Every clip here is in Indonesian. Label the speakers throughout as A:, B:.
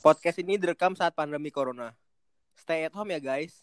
A: Podcast ini direkam saat pandemi corona. Stay at home ya guys.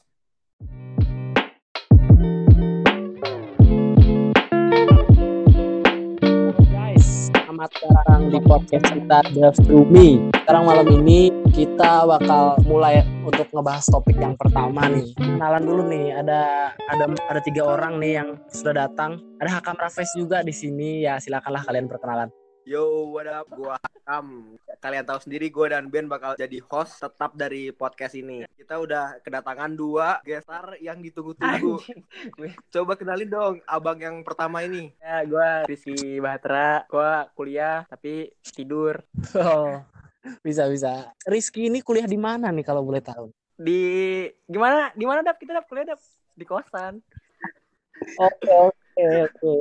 B: guys, selamat datang di podcast kita The Through Me. Sekarang malam ini kita bakal mulai untuk ngebahas topik yang pertama nih. Kenalan dulu nih, ada ada ada tiga orang nih yang sudah datang. Ada Hakam Rafes juga di sini. Ya silakanlah kalian perkenalan.
A: Yo, what up? Gua Hakam. Kalian tahu sendiri gue dan Ben bakal jadi host tetap dari podcast ini. Kita udah kedatangan dua gestar yang ditunggu-tunggu. Coba kenalin dong abang yang pertama ini.
C: Ya, gue Rizky Bahtera. Gue kuliah tapi tidur
B: Oh, bisa bisa. Rizky ini kuliah di mana nih kalau boleh tahu?
C: di gimana? Di mana dap? Kita dap kuliah dap di kosan.
B: Oke oke oke.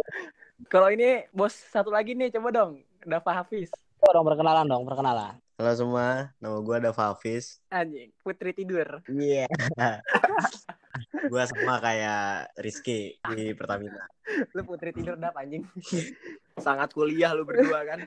C: Kalau ini bos satu lagi nih, coba dong. Dava Hafiz.
B: Coba dong perkenalan dong perkenalan.
D: Halo semua, nama gue Dava Hafiz.
C: Anjing, putri tidur.
D: Iya. gue sama kayak Rizky di Pertamina.
C: Lu putri tidur dap anjing.
A: Sangat kuliah lu berdua kan.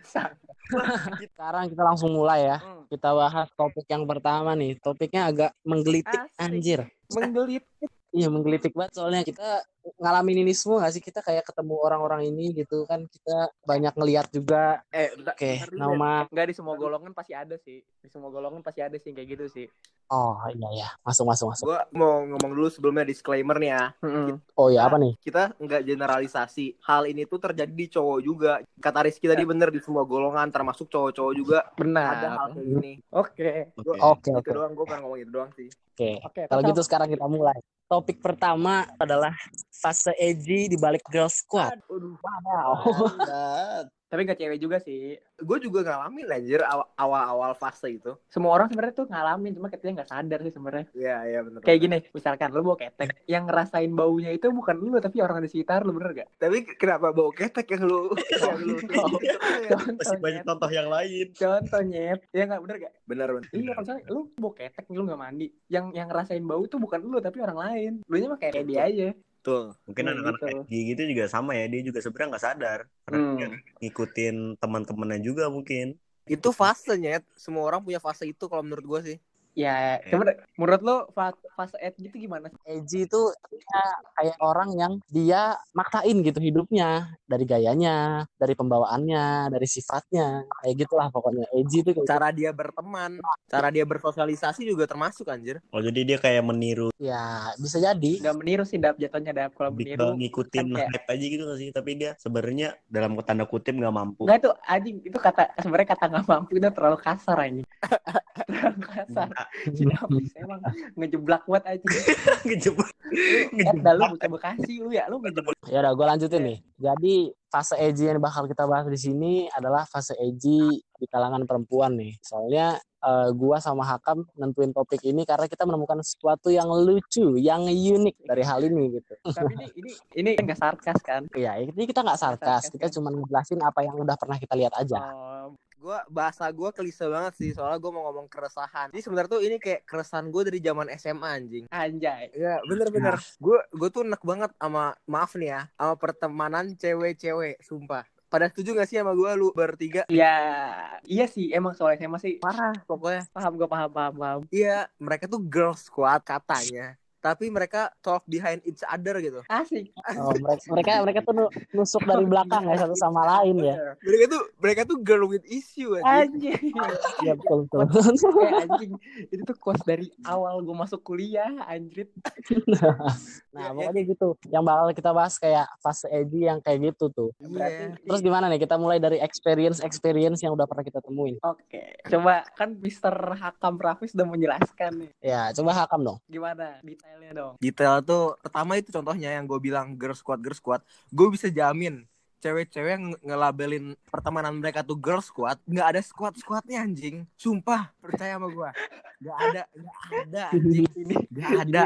B: Sekarang kita langsung mulai ya.
C: Hmm.
B: Kita bahas topik yang pertama nih. Topiknya agak menggelitik
C: Asik.
B: anjir.
C: Menggelit.
B: Iya menggelitik banget soalnya kita ngalamin ini semua gak sih kita kayak ketemu orang-orang ini gitu kan kita banyak ngeliat juga.
A: Eh,
B: Oke,
A: Ben.
B: nama
C: Enggak di semua golongan pasti ada sih. Di semua golongan pasti ada sih kayak gitu sih.
B: Oh iya ya, masuk masuk masuk.
A: Gua mau ngomong dulu sebelumnya disclaimer nih ya.
C: Mm-mm.
B: Oh iya apa nih?
A: Kita nggak generalisasi. Hal ini tuh terjadi di cowok juga. Kata Rizky tadi bener di semua golongan termasuk cowok-cowok juga ada
C: Benar.
A: hal kayak gini.
C: Oke.
D: Oke.
B: Oke
A: Itu
B: oke
A: doang gue pengen ngomong itu doang sih.
B: oke.
C: Oke.
B: Kalau
C: tetap.
B: gitu sekarang kita mulai. Topik pertama adalah fase edgy di balik girl squad.
A: Aduh,
B: Wow.
C: tapi enggak cewek juga sih.
A: gue juga ngalamin anjir aw- awal-awal fase itu.
C: Semua orang sebenarnya tuh ngalamin, cuma katanya nggak sadar sih sebenarnya.
A: Iya, iya bener.
C: Kayak gini, misalkan lu bawa ketek, yang ngerasain baunya itu bukan lu tapi orang di sekitar lu bener gak?
A: Tapi kenapa bau ketek yang lu
D: Masih banyak contoh yang lain.
C: Contoh nyet, ya nggak bener gak?
A: Bener bener.
C: Iya, kalau misalnya lu bawa ketek lu nggak mandi, yang yang ngerasain bau itu bukan lu tapi orang lain. Lu nya mah kayak, kayak dia aja.
A: Betul.
D: Mungkin
C: Hmm,
D: anak-anak
C: gitu.
D: FG gitu juga sama ya, dia juga sebenarnya nggak sadar. Karena
C: Hmm.
D: dia ngikutin teman-temannya juga mungkin.
A: Itu fasenya. Semua orang punya fase itu kalau menurut gue sih.
C: Ya, coba deh, menurut lu fa- fase ed gitu gimana?
B: Edgy itu ya, kayak orang yang dia maksain gitu hidupnya dari gayanya, dari pembawaannya, dari sifatnya, kayak gitulah pokoknya. Edgy itu kayak
A: Cara dia berteman, cara dia bersosialisasi juga termasuk anjir.
D: Oh jadi dia kayak meniru,
B: ya bisa jadi.
C: Gak meniru sih dap jatuhnya dap kalau meniru.
D: ngikutin
C: kan kayak-
D: hype aja gitu nggak sih. Tapi dia sebenarnya dalam tanda kutip nggak mampu.
C: Enggak tuh anjing itu kata sebenarnya kata nggak mampu itu terlalu kasar anjing. terlalu kasar.
D: Nah,
C: Si Davis emang ngejeblak buat aja.
D: ngejebak.
C: Eh, dah lu bocah Bekasi lu ya, lu ngejeblak.
B: Ya udah gue lanjutin nih. Jadi fase edgy yang bakal kita bahas di sini adalah fase edgy di kalangan perempuan nih. Soalnya eh, gua sama Hakam nentuin topik ini karena kita menemukan sesuatu yang lucu, yang unik dari hal ini gitu.
C: Tapi ini ini ini enggak sarkas kan?
B: Iya, ini kita nggak sarkas,
C: Sarkas,
B: kita
C: kan?
B: cuma ngejelasin apa yang udah pernah kita lihat aja.
C: Oh,
A: Gua bahasa gue klise banget sih soalnya gue mau ngomong keresahan. Jadi sebenarnya tuh ini kayak keresahan gue dari zaman SMA anjing.
C: anjay.
A: Iya bener-bener. Gue gue tuh enak banget sama maaf nih ya sama pertemanan cewek-cewek sumpah. Pada setuju gak sih sama gue lu bertiga?
C: Ya, iya sih emang soalnya saya masih
A: Parah pokoknya.
C: paham gue paham paham paham.
A: Iya mereka tuh girl squad katanya. Tapi mereka talk behind each other gitu.
C: Asik.
B: Oh, mereka, mereka mereka tuh nu- nusuk dari belakang ya satu sama lain ya.
A: Mereka tuh mereka tuh girl with issue anjing.
C: Anjing.
B: Iya betul betul.
C: eh, anjing. Itu tuh quotes dari awal gue masuk kuliah, anjrit.
B: Nah, pokoknya gitu. Yang bakal kita bahas kayak fase edgy yang kayak gitu tuh.
A: Iya.
B: Terus gimana nih? Kita mulai dari experience experience yang udah pernah kita temuin.
C: Oke, coba kan Mister Hakam Rafis udah menjelaskan nih.
B: Ya, coba Hakam dong.
C: Gimana detailnya dong?
A: Detail tuh pertama itu contohnya yang gue bilang girl squad girl squad. Gue bisa jamin cewek-cewek yang nge- ngelabelin pertemanan mereka tuh girl squad nggak ada squad squadnya anjing sumpah percaya sama gue nggak ada nggak ada anjing
C: Ini
A: nggak ada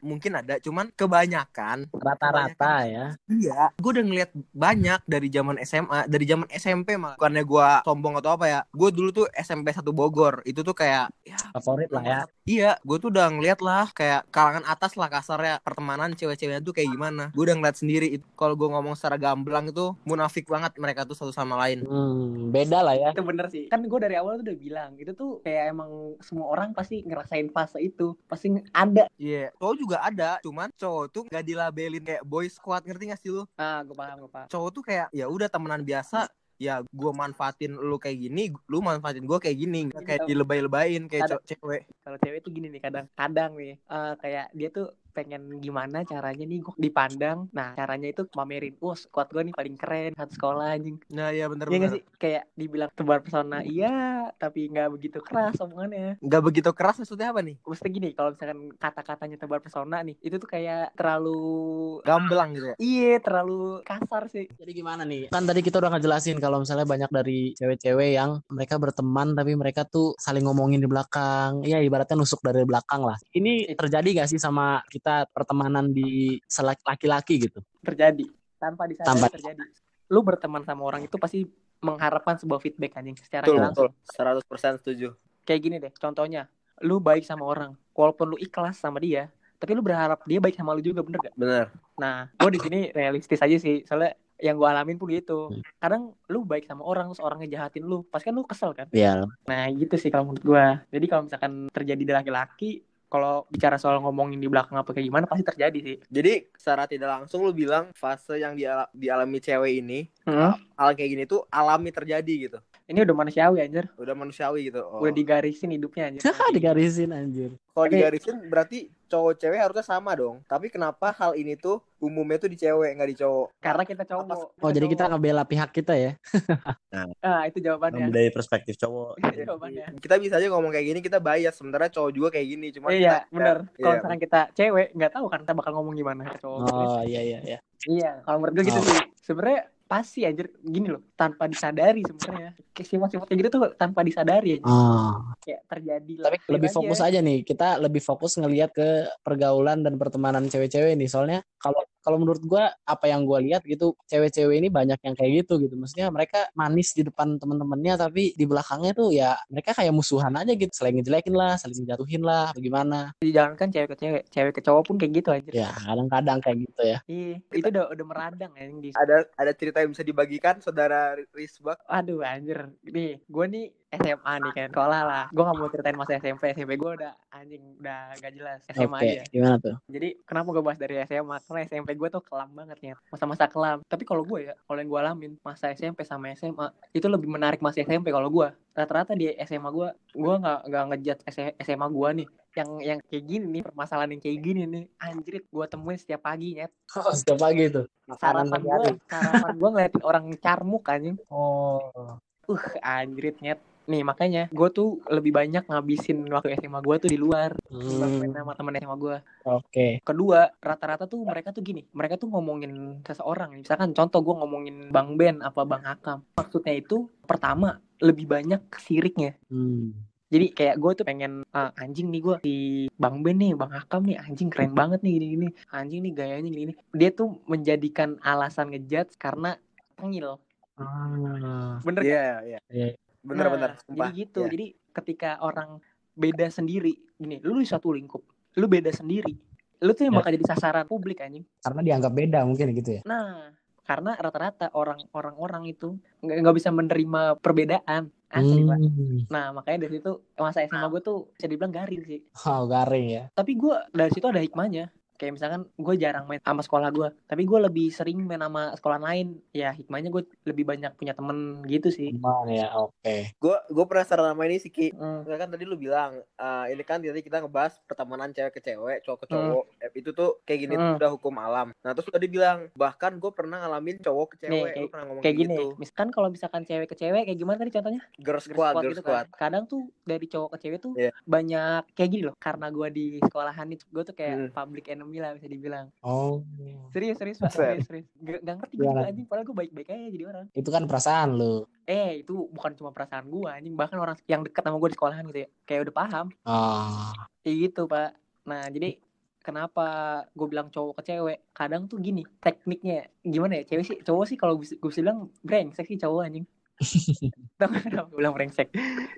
A: mungkin ada cuman kebanyakan
B: Rata-rata ya.
A: Iya, gue udah ngeliat banyak dari zaman SMA, dari zaman SMP malah. Bukannya gue sombong atau apa ya. Gue dulu tuh SMP 1 Bogor. Itu tuh kayak, ya,
B: Favorit lah ya.
A: iya, gue tuh udah ngeliat lah kayak kalangan atas lah kasarnya pertemanan cewek-ceweknya tuh kayak gimana. Gue udah ngeliat sendiri. Itu Kalau gue ngomong secara gamblang itu munafik banget mereka tuh satu sama lain.
B: Hmm, beda lah ya.
C: itu bener sih kan gue dari awal tuh udah bilang itu tuh kayak emang semua orang pasti ngerasain fase itu pasti ada
A: Iya, cowok juga ada, cuman cowok tuh gak dilabelin kayak boy squad, ngerti gak sih lu?
C: ah gue paham gue paham
A: Cowok tuh kayak ya udah temenan biasa, ya gue manfaatin lu kayak gini, lu manfaatin gue kayak gini, kayak dilebay-lebayin kayak
C: Ada-
A: cowok cewek.
C: kalau cewek tuh gini nih kadang kadang nih eh, kayak dia tuh pengen gimana caranya nih gue dipandang nah caranya itu pamerin wah squad gue nih paling keren satu sekolah anjing
A: Nah iya
C: Iya
A: bener-bener.
C: gak sih kayak dibilang tebar pesona iya tapi nggak begitu keras omongannya
A: Gak begitu keras maksudnya apa nih?
C: Maksudnya gini kalau misalkan kata-katanya tebar pesona nih itu tuh kayak terlalu
A: Gamblang gitu ya.
C: iya terlalu kasar sih
B: Jadi gimana nih? Kan tadi kita udah ngejelasin kalau misalnya banyak dari cewek-cewek yang mereka berteman tapi mereka tuh saling ngomongin di belakang. Ya ibaratnya nusuk dari belakang lah. Ini terjadi gak sih sama kita pertemanan di laki-laki gitu?
C: terjadi. Tanpa disadari
B: Tanpa-
C: terjadi. Lu berteman sama orang itu pasti mengharapkan sebuah feedback anjing secara
A: Betul,
C: langsung.
A: Betul. 100% setuju.
C: kayak gini deh contohnya. Lu baik sama orang walaupun lu ikhlas sama dia tapi lu berharap dia baik sama lu juga bener gak
A: Bener.
C: nah gue di sini realistis aja sih. Soalnya yang gue alamin pun gitu. Kadang lu baik sama orang terus orang ngejahatin lu pasti kan lu kesel kan?
B: Ya.
C: nah gitu sih kalau menurut gue jadi kalau misalkan terjadi di laki-laki kalau bicara soal ngomongin di belakang apa kayak gimana pasti terjadi sih
A: Jadi secara tidak langsung lu bilang fase yang diala- dialami cewek ini,
C: Hmm.
A: hal kayak gini tuh alami terjadi gitu.
C: Ini udah manusiawi anjir
A: Udah manusiawi gitu. Oh.
C: udah digarisin hidupnya anjir
B: Digarisin anjir.
A: Kalau digarisin berarti cowok cewek harusnya sama dong. Tapi kenapa hal ini tuh umumnya tuh di cewek nggak di cowok?
C: karena kita cowok
B: Oh jadi kita ngebela pihak kita ya?
C: ah itu jawabannya
D: dari perspektif cowok
C: itu jawabannya
A: Kita bisa aja ngomong kayak gini kita bias sementara cowok juga kayak gini cuma
C: iya
A: kita-
C: bener kalau
A: Iya.
C: misalkan kita cewek nggak tahu kan kita bakal ngomong gimana cowok
B: Oh iya iya iya.
C: iya kalau menurut gue gitu
B: Oh.
C: sih sebenarnya pasti anjir gini loh tanpa disadari sebenarnya kayak sifat-sifat kayak gitu tuh tanpa disadari aja
B: Oh.
C: kayak terjadi lah
B: Tapi lebih fokus aja nih, kita lebih fokus ngelihat ke pergaulan dan pertemanan cewek-cewek nih. Soalnya kalau kalau menurut gua apa yang gua lihat gitu, cewek-cewek ini banyak yang kayak gitu gitu. Maksudnya mereka manis di depan teman-temannya tapi di belakangnya tuh ya mereka kayak musuhan aja gitu. Saling ngejelekin lah, saling menjatuhin lah, bagaimana.
C: dijalankan cewek ke cewek cewek ke cowok pun kayak gitu aja
B: Ya, kadang-kadang kayak gitu ya.
C: iya itu udah udah meradang di
A: ada ada cerita yang bisa dibagikan saudara Risbak.
C: aduh anjir nih gue nih SMA nih kan sekolah lah gue gak mau ceritain masa SMP SMP gue udah anjing udah gak jelas SMA
B: Oke,
C: aja
B: gimana tuh?
C: Jadi kenapa gue bahas dari SMA? Karena SMP gue tuh kelam banget ya. Masa-masa kelam. Tapi kalau gue ya, kalau yang gue alamin masa SMP sama SMA itu lebih menarik masa SMP kalau gue. Rata-rata di SMA gue, gue nggak nggak ngejat SMA gue nih. Yang yang kayak gini nih permasalahan yang kayak gini nih anjrit gue temuin setiap pagi ya
B: Oh, setiap pagi tuh.
C: Sarapan
B: pagi
C: gue sarapan gue ngeliatin orang carmuk anjing
B: Oh.
C: uh anjrit nyet nih makanya gue tuh lebih banyak ngabisin waktu SMA gue tuh di luar
B: Hmm,
C: sama temen SMA gue
B: Oke.
C: kedua rata-rata tuh mereka tuh gini mereka tuh ngomongin seseorang misalkan contoh gue ngomongin bang Ben apa bang Hakam maksudnya itu pertama lebih banyak siriknya
B: Hmm.
C: jadi kayak gue tuh pengen "Ah, anjing nih gue di bang Ben nih bang Hakam nih anjing keren banget nih gini gini anjing nih gayanya gini, dia tuh menjadikan alasan ngejudge karena tengil
B: Ah.
C: bener
A: Iya,
C: gak?
A: iya.
B: Iya.
A: Bener-bener.
C: Nah,
A: sumpah.
C: jadi gitu
A: Iya.
C: jadi ketika orang beda sendiri gini lu di satu lingkup lu beda sendiri lu tuh yang
B: Ya.
C: bakal jadi sasaran publik anjing
B: Karena dianggap beda mungkin gitu ya.
C: Nah, karena rata-rata orang orang-orang itu nggak nggak bisa menerima perbedaan asli pak.
B: Hmm.
C: Nah makanya dari situ masa SMA gue tuh bisa dibilang garing sih.
B: Oh, garing ya.
C: Tapi gue dari situ ada hikmahnya. Kayak misalkan gue jarang main sama sekolah gue, tapi gue lebih sering main sama sekolah lain. Ya hikmahnya gue lebih banyak punya temen gitu sih.
B: Teman ya, oke.
A: Gue gue penasaran sama ini sih Ki.
C: Hmm.
A: Nggak kan tadi lu bilang eh, ini kan tadi kita ngebahas pertemanan cewek ke cewek, cowok ke cowok. Eh, Itu tuh kayak gini
C: Hmm.
A: tuh udah hukum alam. Nah terus tadi bilang bahkan gue pernah ngalamin cowok ke cewek.
C: Nih,
A: Lu pernah ngomong
C: Kayak gini,
A: gitu.
C: misalkan kalau misalkan cewek ke cewek kayak gimana tadi contohnya?
A: Girl
C: Girl
A: squad,
C: squad
A: girl
C: gitu
A: squad.
C: kan. Kadang tuh dari cowok ke cewek tuh
A: Iya.
C: banyak kayak gini loh. Karena gue di sekolahan itu gue tuh kayak
A: Hmm.
C: public enemy lah bisa dibilang.
B: Oh.
C: Serius, serius, Pak. Serius, serius. Gak, gak ngerti gue
B: Gimana?
C: juga anjing. Padahal gue baik-baik aja jadi orang.
B: Itu kan perasaan lu.
C: Eh, itu bukan cuma perasaan gue anjing. Bahkan orang yang dekat sama gue di sekolahan gitu ya. Kayak udah paham.
B: Ah.
C: Kayak gitu, Pak. Nah, jadi kenapa gue bilang cowok ke cewek? Kadang tuh gini, tekniknya gimana ya? Cewek sih, cowok sih kalau gue bisa bilang brengsek sih cowok anjing. Tau gak kenapa gue bilang brengsek?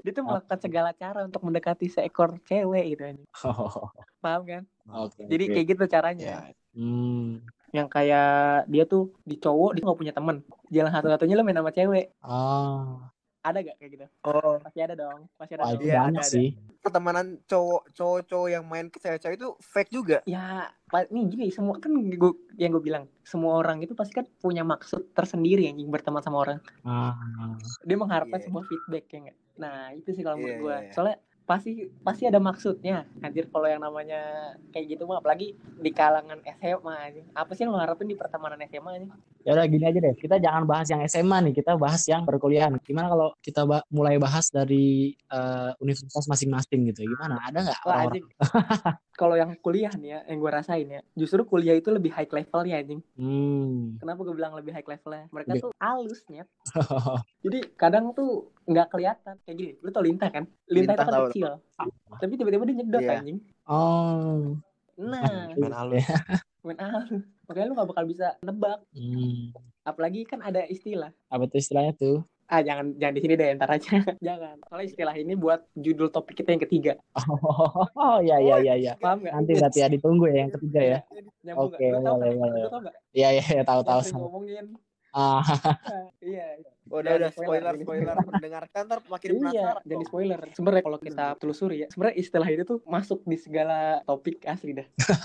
C: Dia tuh melakukan segala cara untuk mendekati seekor cewek gitu.
B: Oh.
C: Paham kan?
B: Oke.
C: Jadi
B: oke.
C: kayak gitu caranya.
B: Ya. Hmm.
C: yang kayak dia tuh di cowok dia nggak punya temen jalan satu-satunya lo main sama cewek
B: Oh,
C: ada gak kayak gitu
A: Oh,
C: pasti ada dong pasti ada
B: wah banyak
A: ada, ada.
B: sih.
A: pertemanan cowok cowok-cowok yang main ke cewek-cewek itu fake juga.
C: ya nih gini semua kan gue yang gue bilang semua orang itu pasti kan punya maksud tersendiri yang berteman sama orang
B: Ah,
C: dia mengharapkan
A: Iya.
C: sebuah feedback ya nggak nah itu sih kalau menurut
A: Iya,
C: gue
A: iya, iya.
C: soalnya pasti pasti ada maksudnya anjir kalau yang namanya kayak gitu mah apalagi di kalangan SMA aja apa sih yang lo harapin di pertemanan SMA aja
B: ya udah gini aja deh. Kita jangan bahas yang SMA nih, kita bahas yang perkuliahan. Gimana kalau kita ba- mulai bahas dari eh, universitas masing-masing gitu? Gimana? Ada nggak
C: kalau yang kuliah nih ya yang gue rasain ya justru kuliah itu lebih high level ya anjing
B: Hmm.
C: kenapa gue bilang lebih high levelnya mereka
B: Lebih-
C: tuh halus nyet jadi kadang tuh nggak kelihatan kayak gini lu tau lintah kan lintah,
A: Lintah
C: itu kan
A: tahu.
C: kecil tapi tiba-tiba dia nyedot
A: Iya.
C: anjing
B: oh.
C: nah
D: Main halus.
C: main halus makanya lu nggak bakal bisa nebak
B: Hmm.
C: apalagi kan ada istilah
B: Apa tuh istilahnya tuh?
C: ah jangan jangan di sini deh ntar aja jangan soalnya istilah ini buat judul topik kita yang ketiga
B: Oh, ya ya ya ya.
C: paham nggak
B: Nanti berarti ya ditunggu ya yang ketiga ya. Oke, boleh, boleh. Iya iya ya, tahu tahu.
C: Ngomongin
B: Ah,
C: Nah, iya
A: Udah udah
C: spoiler,
A: spoiler
C: ini.
A: spoiler mendengarkan ntar makin
C: iya
A: penasaran.
C: jadi
A: dong.
C: spoiler sebenarnya kalau kita telusuri ya sebenarnya istilah itu tuh masuk di segala topik asli dah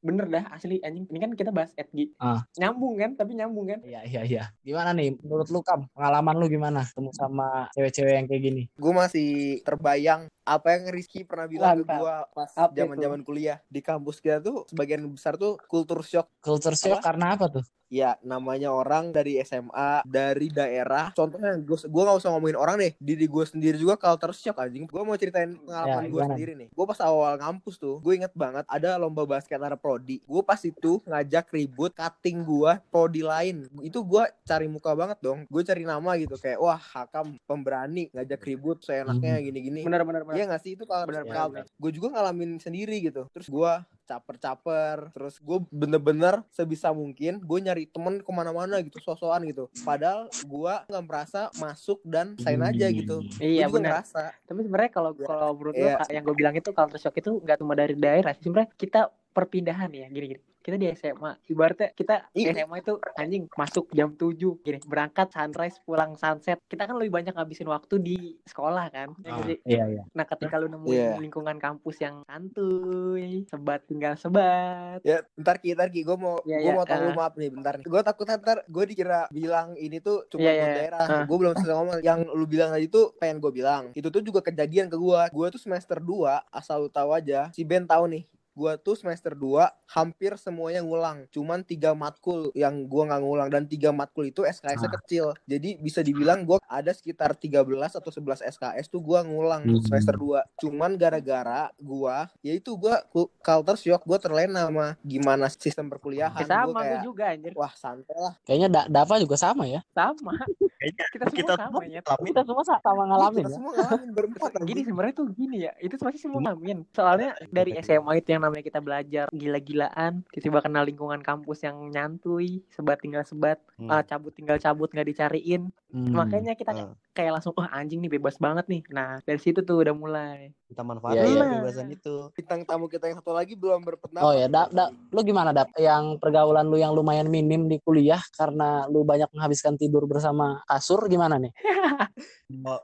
C: bener dah asli anjing ini kan kita bahas etgi
B: Ah.
C: nyambung kan tapi nyambung kan
B: iya iya iya. Gimana nih menurut lu Kam? Pengalaman lu gimana ketemu sama cewek-cewek yang kayak gini?
A: Gue masih terbayang apa yang Rizky pernah bilang ke
C: Mantap.
A: gue pas zaman-zaman kuliah di kampus kita tuh sebagian besar tuh kultur shock.
B: Culture shock
A: Apa?
B: karena apa tuh?
A: Ya namanya orang dari SMA dari daerah. Contohnya gue gue nggak usah ngomongin orang deh. Diri gue sendiri juga culture shock anjing. Gue mau ceritain pengalaman
B: Ya,
A: gue sendiri nih. Gue pas awal ngampus tuh, gue inget banget ada lomba basket antara prodi. Gue pas itu ngajak ribut cutting gue prodi lain. Itu gue cari muka banget dong. Gue cari nama gitu kayak wah Hakam pemberani ngajak ribut seenaknya
B: Hmm.
A: gini-gini.
C: bener bener bener
A: Iya gak sih itu kalau
C: Benar,
B: benar,
C: benar.
A: gue juga ngalamin sendiri gitu. Terus gue caper-caper. Terus gue bener-bener sebisa mungkin gue nyari temen ke mana-mana gitu, sosokan gitu. Padahal gue nggak merasa masuk dan sign aja gitu.
C: iya
A: ngerasa.
C: tapi sebenarnya kalau
A: Iya.
C: kalau menurut
A: Iya.
C: gue yang gue bilang itu culture shock itu nggak cuma dari daerah sih sebenarnya kita perpindahan ya gini gini kita di SMA ibaratnya kita
A: Iya.
C: SMA itu anjing masuk jam 7 gini berangkat sunrise pulang sunset kita kan lebih banyak ngabisin waktu di sekolah kan Ya
B: Ah,
C: sih?
B: iya iya.
C: nah ketika lu nemuin
A: Iya.
C: lingkungan kampus yang santuy sebat tinggal sebat
A: Ya, bentar Ki, bentar Ki, gue mau
C: Iya,
A: gue
C: iya,
A: mau tahu
C: ah.
A: maaf nih, bentar nih. Gue takut ntar gue dikira bilang ini tuh cuma buat
C: iya.
A: daerah.
C: Ah.
A: Gue belum selesai ngomong. Yang lu bilang tadi tuh pengen gue bilang. Itu tuh juga kejadian ke gue. Gue tuh semester 2, asal lu tahu aja. Si Ben tahu nih. Gue tuh semester 2 hampir semuanya ngulang. Cuman tiga matkul yang gue nggak ngulang dan tiga matkul itu SKS-nya
B: Ah.
A: kecil. Jadi bisa dibilang gue ada sekitar 13 atau 11 SKS tuh gue ngulang
B: Hmm.
A: semester 2. Cuman gara-gara gue ya itu gue culture shock gue terlena sama gimana sistem perkuliahan.
C: Ya,
A: Gua
C: sama gue
A: kayak,
C: juga anjir
A: Wah santai lah.
B: Kayaknya Da- Dava juga sama ya.
C: sama
D: Kayaknya
C: kita semua
D: kita
C: sama ya
D: ngalamin.
B: Kita semua sa- sama ngalamin
A: Kita
B: ya.
A: semua ngalamin berempat
C: gini sebenarnya tuh gini ya itu pasti semua ngalamin soalnya dari SMA itu yang namanya kita belajar gila-gilaan tiba-tiba kenal lingkungan kampus yang nyantui sebat tinggal sebat
D: Hmm.
C: ah, cabut tinggal cabut nggak dicariin
B: Hmm.
C: makanya kita
D: Ah.
C: kayak langsung wah anjing nih bebas banget nih nah dari situ tuh udah mulai
D: Kita manfaatin
B: Iya,
C: iya.
D: kebebasan itu.
A: Bintang tamu kita yang satu lagi belum berpendapat.
B: Oh ya, da, da, lu gimana Dap? Yang pergaulan lu yang lumayan minim di kuliah karena lu banyak menghabiskan tidur bersama kasur gimana nih?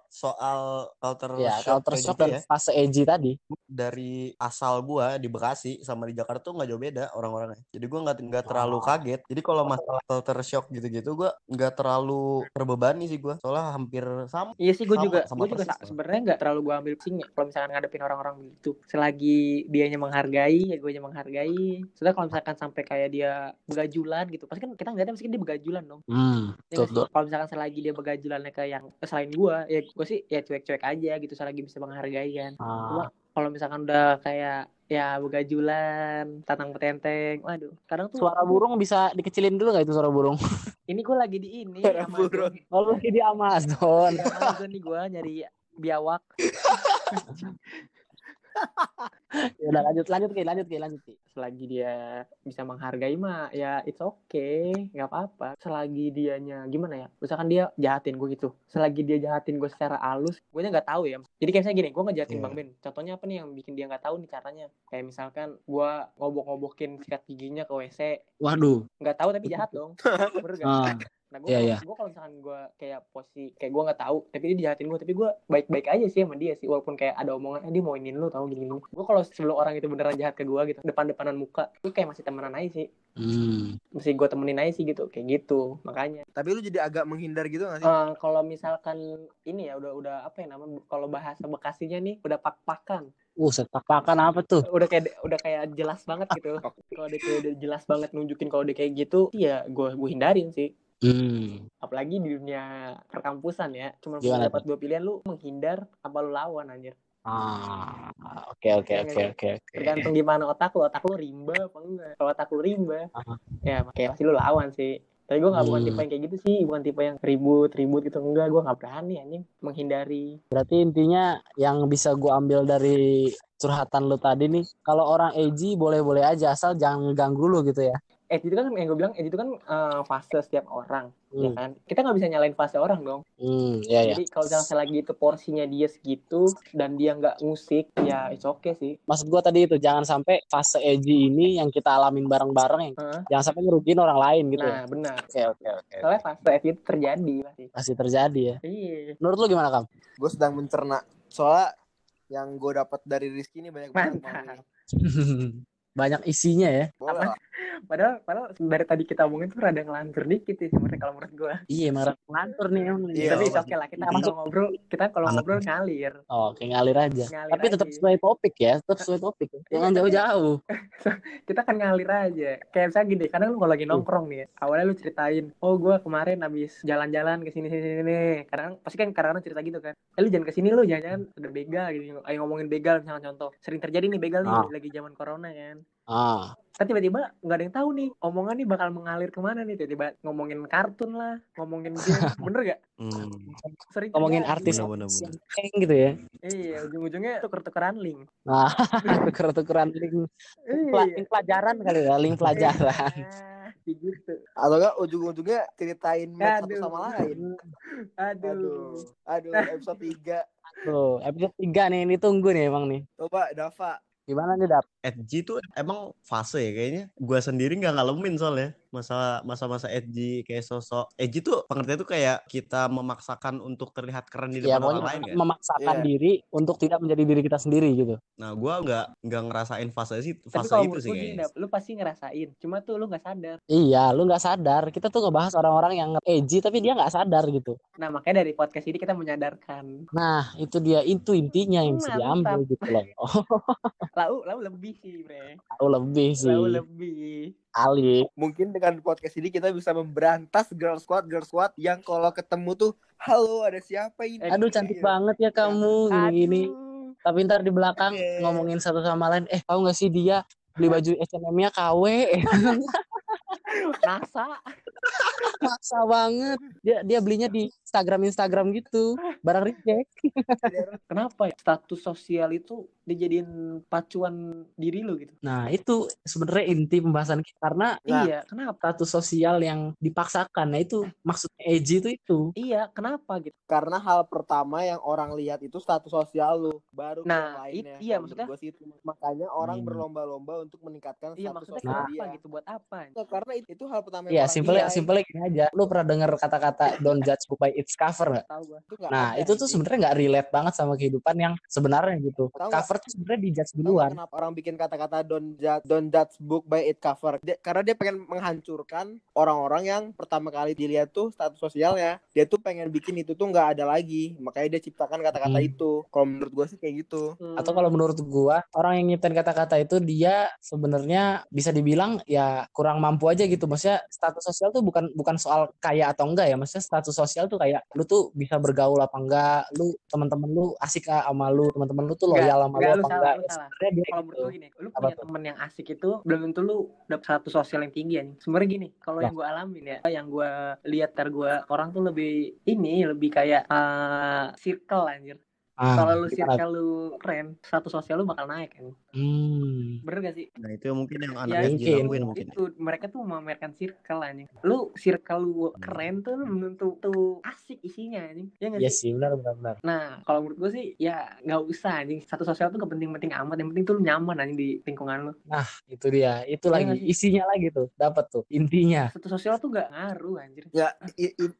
D: Soal culture
B: Ya,
D: shock
B: culture shock
D: gitu
B: dan
D: ya.
B: fase edgy tadi.
D: Dari asal gua di Bekasi sama di Jakarta tuh nggak jauh beda orang-orangnya. Jadi gua nggak nggak terlalu
B: Oh.
D: kaget. Jadi kalau masalah culture shock gitu-gitu gua nggak terlalu terbebani sih gua. Soalnya hampir sama.
C: iya sih gue juga. Gue juga sebenarnya nggak terlalu gue ambil pusing ya. Kalau misalkan ngadepin orang-orang begitu selagi dianya menghargai ya gue menghargai. Sudah kalau misalkan sampai kayak dia begajulan gitu pasti kan kita ngeliatnya kan dia begajulan dong.
B: Hmm,
C: Ya. Kalau misalkan selagi dia begajulannya ke yang selain gua, ya gua sih ya cuek-cuek aja gitu. Selagi bisa menghargai kan. Cuma
B: Ah,
C: kalau misalkan udah kayak ya begajulan, tatang petenteng, waduh. Kadang tuh
B: suara burung bisa dikecilin dulu gak itu suara burung?
C: ini gua lagi di ini
A: Suara
C: Amazon.
A: burung.
B: Oh, lagi di Amazon.
C: Di Amazon nih gua nyari biawak.
B: ya udah lanjut lanjut Ki, lanjut Ki, lanjut Ki.
C: selagi dia bisa menghargai mah ya it's okay nggak apa-apa selagi dianya gimana ya misalkan dia jahatin gue gitu selagi dia jahatin gue secara halus gue nya nggak tahu ya jadi kayak misalnya gini gue ngejahatin
D: Iya.
C: bang Ben contohnya apa nih yang bikin dia nggak tahu nih caranya kayak misalkan gue ngobok-ngobokin sikat giginya ke WC
B: Waduh.
C: nggak tahu tapi jahat dong bener gak?
B: Ah,
C: Nah, gue
B: Iya,
C: kalau
B: iya.
C: kalau misalkan gue kayak posisi kayak gue nggak tahu, tapi dia jahatin gue, tapi gue baik-baik aja sih sama dia sih, walaupun kayak ada omongan, eh, dia mau inin lu tahu gini gini. Gue kalau sebelum orang itu beneran jahat ke gue gitu, depan-depanan muka, gue kayak masih temenan aja sih,
B: hmm.
C: mesti gue temenin aja sih gitu, kayak gitu. Makanya
A: Tapi lu jadi agak menghindar gitu gak sih?
C: eh, kalau misalkan ini ya udah udah apa ya namanya, kalau bahasa bekasinya nih udah pak-pakan,
B: Uh, setak-pakan apa tuh?
C: udah kayak udah kayak jelas banget gitu. kalau dia kayak udah jelas banget nunjukin kalau dia kayak gitu, ya gue gue hindarin sih.
B: Hmm.
C: apalagi di dunia perkampusan ya cuma dapat dua pilihan lu menghindar apa lu lawan anjir
B: Ah, oke oke
C: Iya,
B: oke
C: iya.
B: oke oke.
C: tergantung gimana otak lu otak lu rimba apa enggak kalau otak lu rimba
B: Aha.
C: ya kayak pasti lu lawan sih tapi gue gak bukan
B: Hmm.
C: tipe yang kayak gitu sih bukan tipe yang ribut ribut gitu enggak gue gak berani anjing menghindari
B: Berarti intinya yang bisa gua ambil dari curhatan lu tadi nih, kalau orang edgy boleh-boleh aja asal jangan ngeganggu lu gitu ya.
C: Edge itu kan yang gue bilang itu kan eh, fase setiap orang ya
B: Hmm.
C: kan kita nggak bisa nyalain fase orang dong
B: Hmm, ya ya.
C: jadi kalau misalnya lagi itu porsinya dia segitu dan dia nggak ngusik ya it's okay sih
B: Maksud gua tadi itu jangan sampai fase edgy ini yang kita alamin bareng-bareng yang
C: Heeh.
B: jangan sampai ngerugiin orang lain gitu. ya.
C: nah benar
B: Oke oke oke.
C: soalnya fase itu terjadi pasti
B: Pasti terjadi ya.
C: iya
B: Menurut lu gimana, Kam?
A: Gue sedang mencerna. Soalnya yang gue dapat dari Rizky ini banyak banget.
B: Banyak isinya ya.
A: Boleh
C: Apa? Padahal, padahal dari tadi kita omongin tuh rada ngelantur dikit sih sebenarnya kalau menurut gua.
B: Iya, marah ngantur nih emang.
A: Iya,
C: Tapi oke lah kita
B: Masuk.
C: kalau ngobrol, kita kalau ngobrol ngalir.
B: Oh, kayak ngalir aja.
C: Ngalir
B: Tapi tetap
C: aja.
B: sesuai topik ya, tetap sesuai topik. Jangan jauh-jauh.
C: Kita kan ngalir aja. Kayak misalnya gini, kadang lu kalau lagi nongkrong nih, ya, awalnya lu ceritain, oh gua kemarin habis jalan-jalan ke sini sini sini. Kadang pasti kan kadang-kadang cerita gitu kan. Eh lu jangan ke sini lu, jangan-jangan ada begal gitu. Ayo ngomongin begal misalnya contoh. Sering terjadi nih begal nih
B: Ah.
C: lagi zaman corona kan.
B: Ah,
C: Kan tiba-tiba nggak ada yang tahu nih omongan nih bakal mengalir ke mana nih tiba-tiba ngomongin kartun lah ngomongin game bener gak
D: Hmm.
C: sering
B: ngomongin
C: terjadi.
B: artis
D: Bener, bener, bener.
B: gitu ya.
C: iya ujung-ujungnya tuker-tukeran link
B: Nah, tuker-tukeran link, pela- link pelajaran kali ya, link pelajaran.
C: Ah, kayak gitu
A: Atau enggak ujung-ujungnya ceritain match satu sama lain.
C: aduh,
A: Aduh. Aduh, episode 3.
B: Tuh, episode 3 nih, ini tunggu nih emang nih.
A: Coba Dava.
B: Gimana nih, Dap?
D: edgy tuh emang fase ya kayaknya. Gua sendiri nggak ngalamin soalnya masa masa-masa edgy kayak sosok edgy tuh pengertiannya tuh kayak kita memaksakan untuk terlihat keren di
B: Ya,
D: depan orang
B: pokoknya
D: lain kan.
B: memaksakan
A: Iya.
B: diri untuk tidak menjadi diri kita sendiri gitu.
D: Nah, gua nggak nggak ngerasain fase sih fase itu sih.
C: Dap, lu pasti ngerasain cuma tuh lu nggak sadar
B: Iya, lu nggak sadar. Kita tuh ngebahas orang-orang yang edgy tapi dia nggak sadar gitu.
C: nah makanya dari podcast ini kita menyadarkan
B: Nah, itu dia itu intinya yang bisa diambil gitu loh. Oh,
C: lau lau lebih sih bre
B: tahu lebih sih.
C: lau lebih
B: Ali.
A: Mungkin dengan podcast ini kita bisa memberantas girl squad girl squad yang kalau ketemu tuh halo ada siapa ini?
C: Eh,
B: Aduh cantik banget ya kamu gini-gini.
C: Aduh.
B: Tapi ntar di belakang ngomongin satu sama lain. Eh, tahu nggak sih dia beli baju H&M-nya KW?
C: NASA
B: Maksa banget. Dia dia belinya di Instagram Instagram gitu. Barang reject.
C: kenapa ya status sosial itu dijadiin pacuan diri lu gitu
B: Nah, itu sebenarnya inti pembahasan kita karena
A: Nah.
C: iya kenapa
B: status sosial yang dipaksakan. Nah, itu maksudnya edgy itu itu.
C: iya kenapa gitu
A: Karena hal pertama yang orang lihat itu status sosial lu, baru
C: Nah,
A: yang lainnya.
C: iya, maksudnya-
A: sih itu. Makanya orang
B: Hmm.
A: berlomba-lomba untuk meningkatkan
C: iya
A: status
C: maksudnya
A: sosial
C: kenapa
A: dia.
C: gitu buat apa
A: Nah, karena itu, itu hal pertama yang
B: Iya, simpelnya. Simpelnya gini aja. Lu pernah dengar kata-kata don't judge book by its cover nggak?
C: tahu gua
A: Itu nggak
B: Nah, itu tuh sebenarnya nggak relate banget sama kehidupan yang sebenarnya gitu.
A: Tahu?
B: Cover tuh sebenarnya dijudge
A: Tahu nggak
B: duluan.
A: kenapa orang bikin kata-kata don't judge, don't judge book by its cover? Dia- karena dia pengen menghancurkan orang-orang yang pertama kali dilihat tuh status sosialnya. Dia tuh pengen bikin itu tuh nggak ada lagi. Makanya dia ciptakan kata-kata
B: Hmm.
A: itu. Kalau menurut gua sih kayak gitu.
B: Atau kalau menurut gua, orang yang nyiptain kata-kata itu dia sebenarnya bisa dibilang ya kurang mampu aja gitu. Maksudnya status sosial tuh bukan bukan soal kaya atau enggak ya. Maksudnya status sosial tuh kayak lu tuh bisa bergaul apa enggak, lu teman-teman lu asik sama lu, teman-teman lu tuh loyal sama lu
C: enggak,
B: apa
C: lu salah,
B: enggak.
C: lu
B: Ya,
C: salah.
B: sebenarnya dia
C: kalau
B: gitu.
C: menurut gue gini, lu
B: Apa
C: punya
B: tuh?
C: temen yang asik itu belum tentu lu dapet satu sosial yang tinggi anjing. Sebenarnya gini, kalau yang gue alamin ya, yang gue lihat ter gue orang tuh lebih ini lebih kayak eh, circle anjir.
B: Ah,
C: kalau lu circle lu keren satu sosial lu bakal naik kan
B: Hmm.
C: bener gak sih?
D: Nah itu mungkin yang anak
C: Ya,
B: mungkin.
D: lakuin mungkin.
C: itu mereka tuh memamerkan circle anjing. Lu circle lu keren tuh lu belum tentu asik isinya anjing. Ya nggak
B: Iya
C: sih?
B: sih, benar benar benar.
C: nah kalau menurut gue sih ya nggak usah anjing. Satu sosial tuh gak penting-penting amat. Yang penting tuh lu nyaman anjing di lingkungan lu.
B: Itu dia, itu
C: Iya
B: lagi. isinya lagi tuh, dapat tuh intinya.
C: satu sosial tuh gak ngaruh anjir.
A: Ya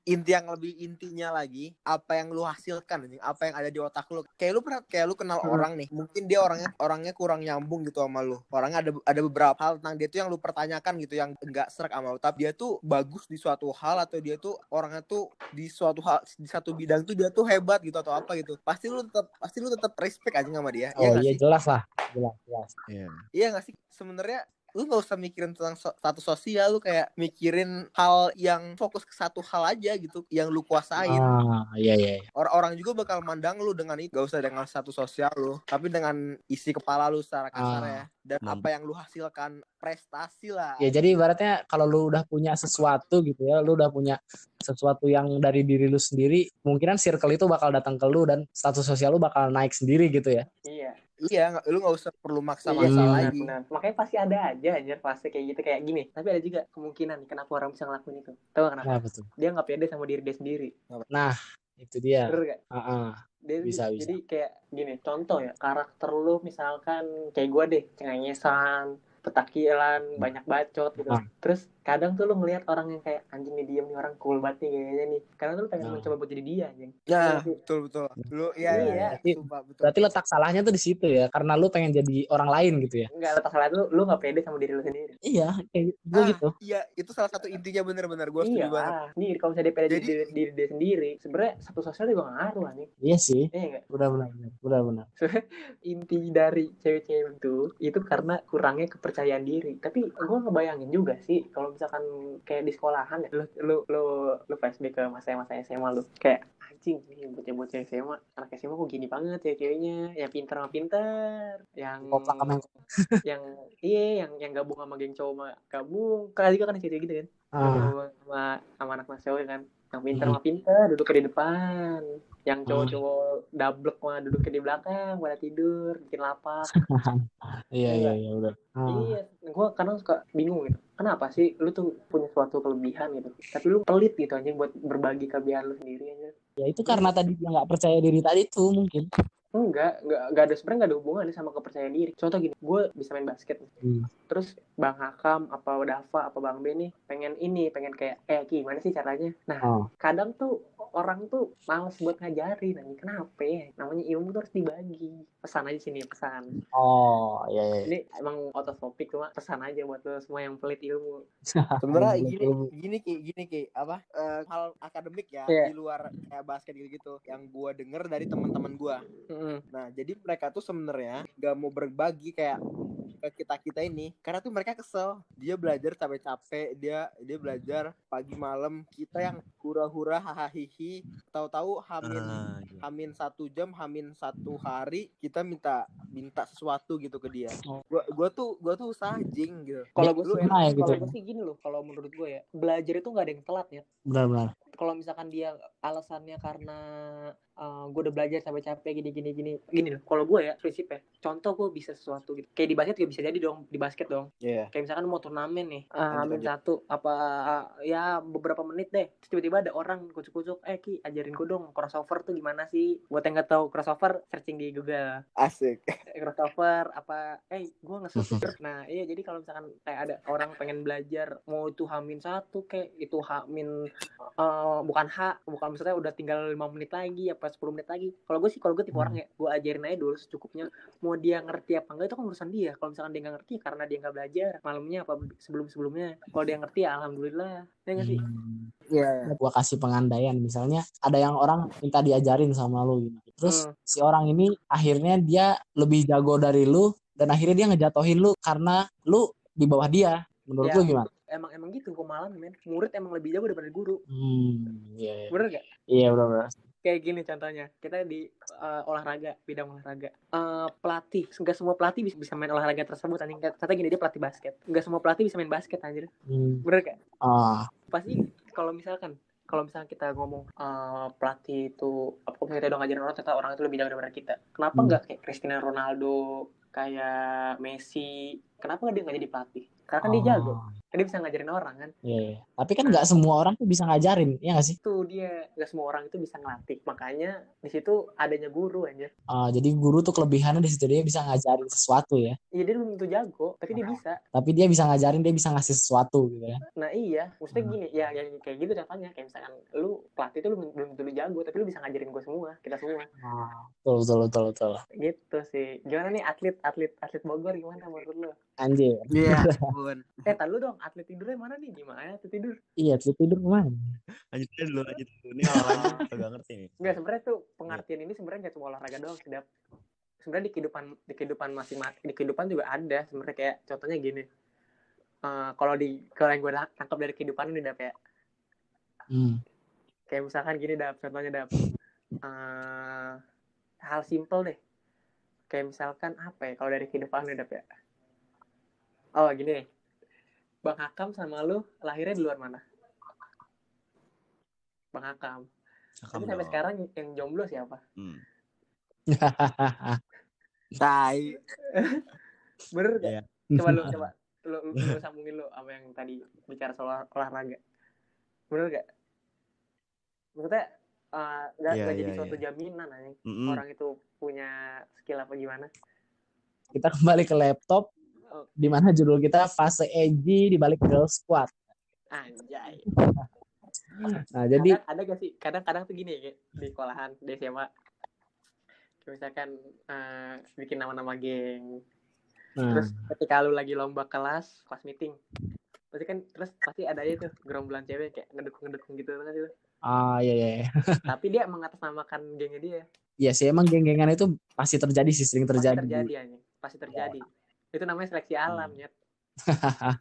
A: inti yang lebih intinya lagi apa yang lu hasilkan anjing, apa yang ada di otak lu. Kayak lu pernah kayak lu kenal
C: Hmm.
A: orang nih, mungkin dia orangnya orangnya kurang nyambung gitu sama lu. Orangnya ada ada beberapa hal tentang dia tuh yang lu pertanyakan gitu yang enggak serak sama lu. Tapi dia tuh bagus di suatu hal atau dia tuh orangnya tuh di suatu hal di satu bidang tuh dia tuh hebat gitu atau apa gitu. Pasti lu tetap pasti lu tetap respect aja sama dia. Iya
B: Oh
A: nggak
B: iya
A: sih?
B: jelas lah, jelas jelas.
D: Iya.
A: Iya gak sih? Sebenarnya lu nggak usah mikirin tentang so- status sosial lu kayak mikirin hal yang fokus ke satu hal aja gitu yang lu kuasain
B: Ah iya iya. iya.
A: orang-orang juga bakal mandang lu dengan itu gak usah dengan status sosial lu tapi dengan isi kepala lu secara kasar
B: Ah.
A: ya dan
D: Mam-
A: apa yang lu hasilkan prestasi lah
B: Ya jadi ibaratnya kalau lu udah punya sesuatu gitu ya, lu udah punya sesuatu yang dari diri lu sendiri, kemungkinan circle itu bakal datang ke lu dan status sosial lu bakal naik sendiri gitu ya.
C: iya
A: iya lu nggak usah perlu maksa
C: Iya,
A: lagi
C: benar. Makanya pasti ada aja anjir fase kayak gitu kayak gini. Tapi ada juga kemungkinan kenapa orang bisa ngelakuin itu. Tahu gak kenapa?
B: Nah betul.
C: Dia nggak pede sama diri dia sendiri.
B: Nah itu dia.
C: Bener gak?
B: Ah, ah.
C: Dia
B: Bisa, bisa.
C: jadi kayak gini, contoh ya, karakter lu misalkan kayak gue deh, cengengesan, petakilan, banyak bacot gitu.
B: Ah.
C: Terus kadang tuh lu ngelihat orang yang kayak anjing nih diem nih orang cool banget nih kayaknya nih. Karena tuh lu pengen
B: Ah.
C: mencoba buat jadi dia anjing.
A: ya
C: Iya
A: betul betul lu iya
C: Iya.
A: iya
B: Berarti-
A: sumpah, betul
B: Berarti letak salahnya tuh di situ ya, karena lu pengen jadi orang lain gitu ya.
C: Enggak letak salah lu, lu gak pede sama diri lu sendiri.
B: Iya, kayak gue
A: Ah,
B: gitu.
A: iya itu salah satu intinya bener-bener gue setuju
C: Iya,
A: banget.
C: Nih kalau misalnya dia pede
A: Jadi-
C: diri, diri dia sendiri, sebenarnya satu sosial juga gak ngaruh anjing.
B: Iya sih,
C: Iya enggak?
B: udah benar benar, udah benar.
C: inti dari cewek-cewek itu itu karena kurangnya kepercayaan diri tapi gue ngebayangin juga sih kalau misalkan kayak di sekolahan ya. Lu lu lu, lu flashback ke masa-masa SMA lu. Kayak anjing nih bocah-bocah SMA anak SMA kok gini banget ya ceweknya yang pintar sama pintar yang
B: Koplak sama yang
C: yang iya yang yang gabung sama geng cowok sama gabung. Kan juga kan cewek gitu kan. Gabung sama sama anak mas cowok kan yang pintar
B: Hmm.
C: sama pintar duduk di depan yang cowok-cowok dablek mah duduk di belakang pada tidur bikin lapak
B: iya iya iya udah. Ah.
C: Iya, gue kadang suka bingung gitu. Kenapa sih lu tuh punya suatu kelebihan gitu, tapi lu pelit gitu aja buat berbagi kelebihan lu sendiri aja.
B: Ya itu karena tadi dia nggak percaya diri tadi tuh mungkin.
C: Enggak, enggak, enggak ada sebenarnya enggak ada hubungannya sama kepercayaan diri. Contoh gini, gue bisa main basket. nih.
B: Hmm.
C: Terus Bang Hakam apa Dava apa Bang Ben nih pengen ini, pengen kayak eh Ki, gimana sih caranya? Nah,
B: Oh.
C: kadang tuh orang tuh males buat ngajarin nanti kenapa ya? Namanya ilmu tuh harus dibagi. Pesan aja sini, pesan.
B: Oh, iya iya.
C: Ini emang out of topic cuma pesan aja buat lo semua yang pelit ilmu.
A: sebenarnya gini gini ki gini ki apa eh, hal akademik ya
C: Iya.
A: di luar kayak basket gitu gitu yang gua denger dari teman-teman gua
C: Mm-mm.
A: nah jadi mereka tuh sebenarnya gak mau berbagi kayak ke kita kita ini karena tuh mereka kesel dia belajar capek-capek dia dia belajar pagi malam kita yang hura-hura hahaha tahu-tahu hamin
D: Ah, iya.
A: hamin satu jam hamin satu hari kita minta minta sesuatu gitu ke dia gua gua tuh gua tuh usaha jing gitu
C: Kalau gue sih,
B: ya gitu?
C: kalau gue sih gini loh, kalau menurut gue ya, belajar itu nggak ada yang telat ya.
B: Benar-benar.
C: Kalau misalkan dia alasannya karena gue udah belajar sampai capek gini gini gini gini loh. Kalau gue ya prinsipnya, contoh gue bisa sesuatu gitu. Kayak di basket juga bisa jadi dong di basket dong.
A: Iya
C: Kayak misalkan mau turnamen nih, uh, amin satu apa ya beberapa menit deh. Terus tiba-tiba ada orang kucuk-kucuk, eh ki ajarin gue dong crossover tuh gimana sih? Buat yang nggak tahu crossover, searching di Google.
A: asik
C: crossover apa eh gue nge nah iya jadi kalau misalkan kayak ada orang pengen belajar mau itu hamin satu kayak itu hamin eh, bukan hak bukan misalnya udah tinggal lima menit lagi apa 10 menit lagi kalau gue sih kalau gue tipe
B: Hmm.
C: orang ya gue ajarin aja dulu secukupnya mau dia ngerti apa enggak itu kan urusan dia kalau misalkan dia nggak ngerti ya karena dia nggak belajar malamnya apa sebelum sebelumnya kalau dia ngerti ya alhamdulillah ya nggak sih
B: Hmm.
A: Iya
B: Gua kasih pengandaian misalnya ada yang orang minta diajarin sama lu gitu. Terus
C: Hmm.
B: si orang ini akhirnya dia lebih jago dari lu dan akhirnya dia ngejatohin lu karena lu di bawah dia. Menurut
C: Ya.
B: lu gimana?
C: Emang emang gitu gue malam men. Murid emang lebih jago daripada guru.
B: Hmm, iya iya.
C: bener gak
B: Iya benar-benar.
C: kayak gini contohnya kita di uh, olahraga bidang olahraga. Uh, pelatih nggak semua pelatih bisa, bisa main olahraga tersebut anjing. Kata gini dia pelatih basket. Nggak semua pelatih bisa main basket anjir.
B: Hmm.
C: bener gak
B: Ah,
C: pasti kalau misalkan kalau misalnya kita ngomong eh, pelatih itu apa kalau kita udah ngajarin orang ternyata orang itu lebih jago daripada kita. Kenapa
B: Hmm.
C: nggak kayak Cristiano Ronaldo kayak Messi? Kenapa nggak dia nggak jadi pelatih? Karena kan dia jago.
B: Oh,
C: kan dia bisa ngajarin orang kan
B: iya, iya. Tapi kan nggak semua orang tuh bisa ngajarin, ya nggak sih?
C: itu dia nggak semua orang itu bisa ngelatih makanya di situ adanya guru aja
B: Ah, jadi guru tuh kelebihannya di situ dia bisa ngajarin sesuatu ya.
C: iya dia belum tentu jago tapi dia bisa
B: Tapi dia bisa ngajarin, dia bisa ngasih sesuatu gitu ya.
C: nah iya maksudnya
B: Hmm.
C: gini ya, ya kayak gitu contohnya kayak misalkan lu pelatih itu lu belum tentu lu jago tapi lu bisa ngajarin gue semua kita semua
B: Betul, betul, betul, betul.
C: gitu sih gimana nih atlet atlet atlet Bogor gimana menurut lu
B: Anjir.
A: Iya, ampun.
C: eh tar lu dong atlet tidurnya mana nih gimana atlet tidur
B: Iya, tidur tidur ke
D: mana? Lanjut dulu, lanjut dulu. Ini olahraga agak ngerti nih.
C: Enggak sebenarnya tuh pengertian ini sebenarnya nggak cuma olahraga doang sedap sebenarnya di kehidupan di kehidupan masing-masing di kehidupan juga ada sebenarnya kayak contohnya gini Eh, kalau di kalau yang gue tangkap dari kehidupan ini dap ya
B: Hmm.
C: kayak misalkan gini dap contohnya dap Eh, hal simple deh kayak misalkan apa ya kalau dari kehidupan ini dap ya oh gini nih bang Hakam sama lu lahirnya di luar mana bang Hakam tapi
D: Cakep
C: sampai sekarang yang jomblo siapa
D: Hmm.
A: Tai.
C: bener gak
D: Iya.
C: coba lu coba lu, lu, lu sambungin lu apa yang tadi bicara soal olahraga bener gak maksudnya eh, nggak
D: Iya,
C: nggak jadi
D: iya,
C: suatu
D: iya.
C: jaminan anjing
D: Mm-mm.
C: orang itu punya skill apa gimana
B: Kita kembali ke laptop. Di mana judul kita fase edgy di balik girl squad.
C: anjay.
B: Nah, jadi
C: kadang ada gak sih? Kadang-kadang tuh gini ya kayak di sekolahan di SMA misalkan eh, bikin nama-nama geng.
B: Nah,
C: terus ketika lu lagi lomba kelas kelas meeting pasti kan terus pasti ada aja tuh gerombolan cewek kayak ngedukung-ngedukung gitu kan sih
B: ah iya iya. iya.
C: tapi dia mengatasnamakan gengnya dia.
B: Iya sih emang geng-gengan itu pasti terjadi sih sering
C: pasti
B: terjadi.
C: terjadi anjing. Pasti terjadi itu namanya seleksi alam ya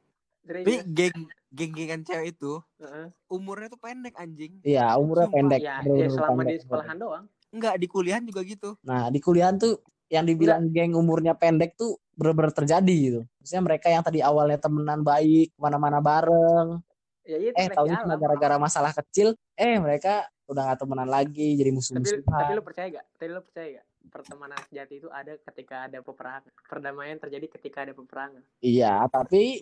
A: Tapi geng geng-gengan cewek itu
C: Heeh.
A: umurnya tuh pendek anjing.
B: Iya, umurnya
A: Sumpah.
B: pendek.
C: ya, ya selama
B: pendek.
C: di sekolahan doang
A: Enggak di kuliahan juga gitu.
B: Nah, di kuliahan tuh yang dibilang geng umurnya pendek tuh bener-bener terjadi gitu. Maksudnya mereka yang tadi awalnya temenan baik, ke mana-mana bareng,
C: ya itu
B: eh tahunya cuma gara-gara masalah kecil, eh mereka udah gak temenan lagi, jadi
C: tapi
B: musuh-musuhan.
C: tapi lu percaya gak tapi lu percaya gak pertemanan sejati itu ada ketika ada peperangan perdamaian terjadi ketika ada peperangan
B: Iya, tapi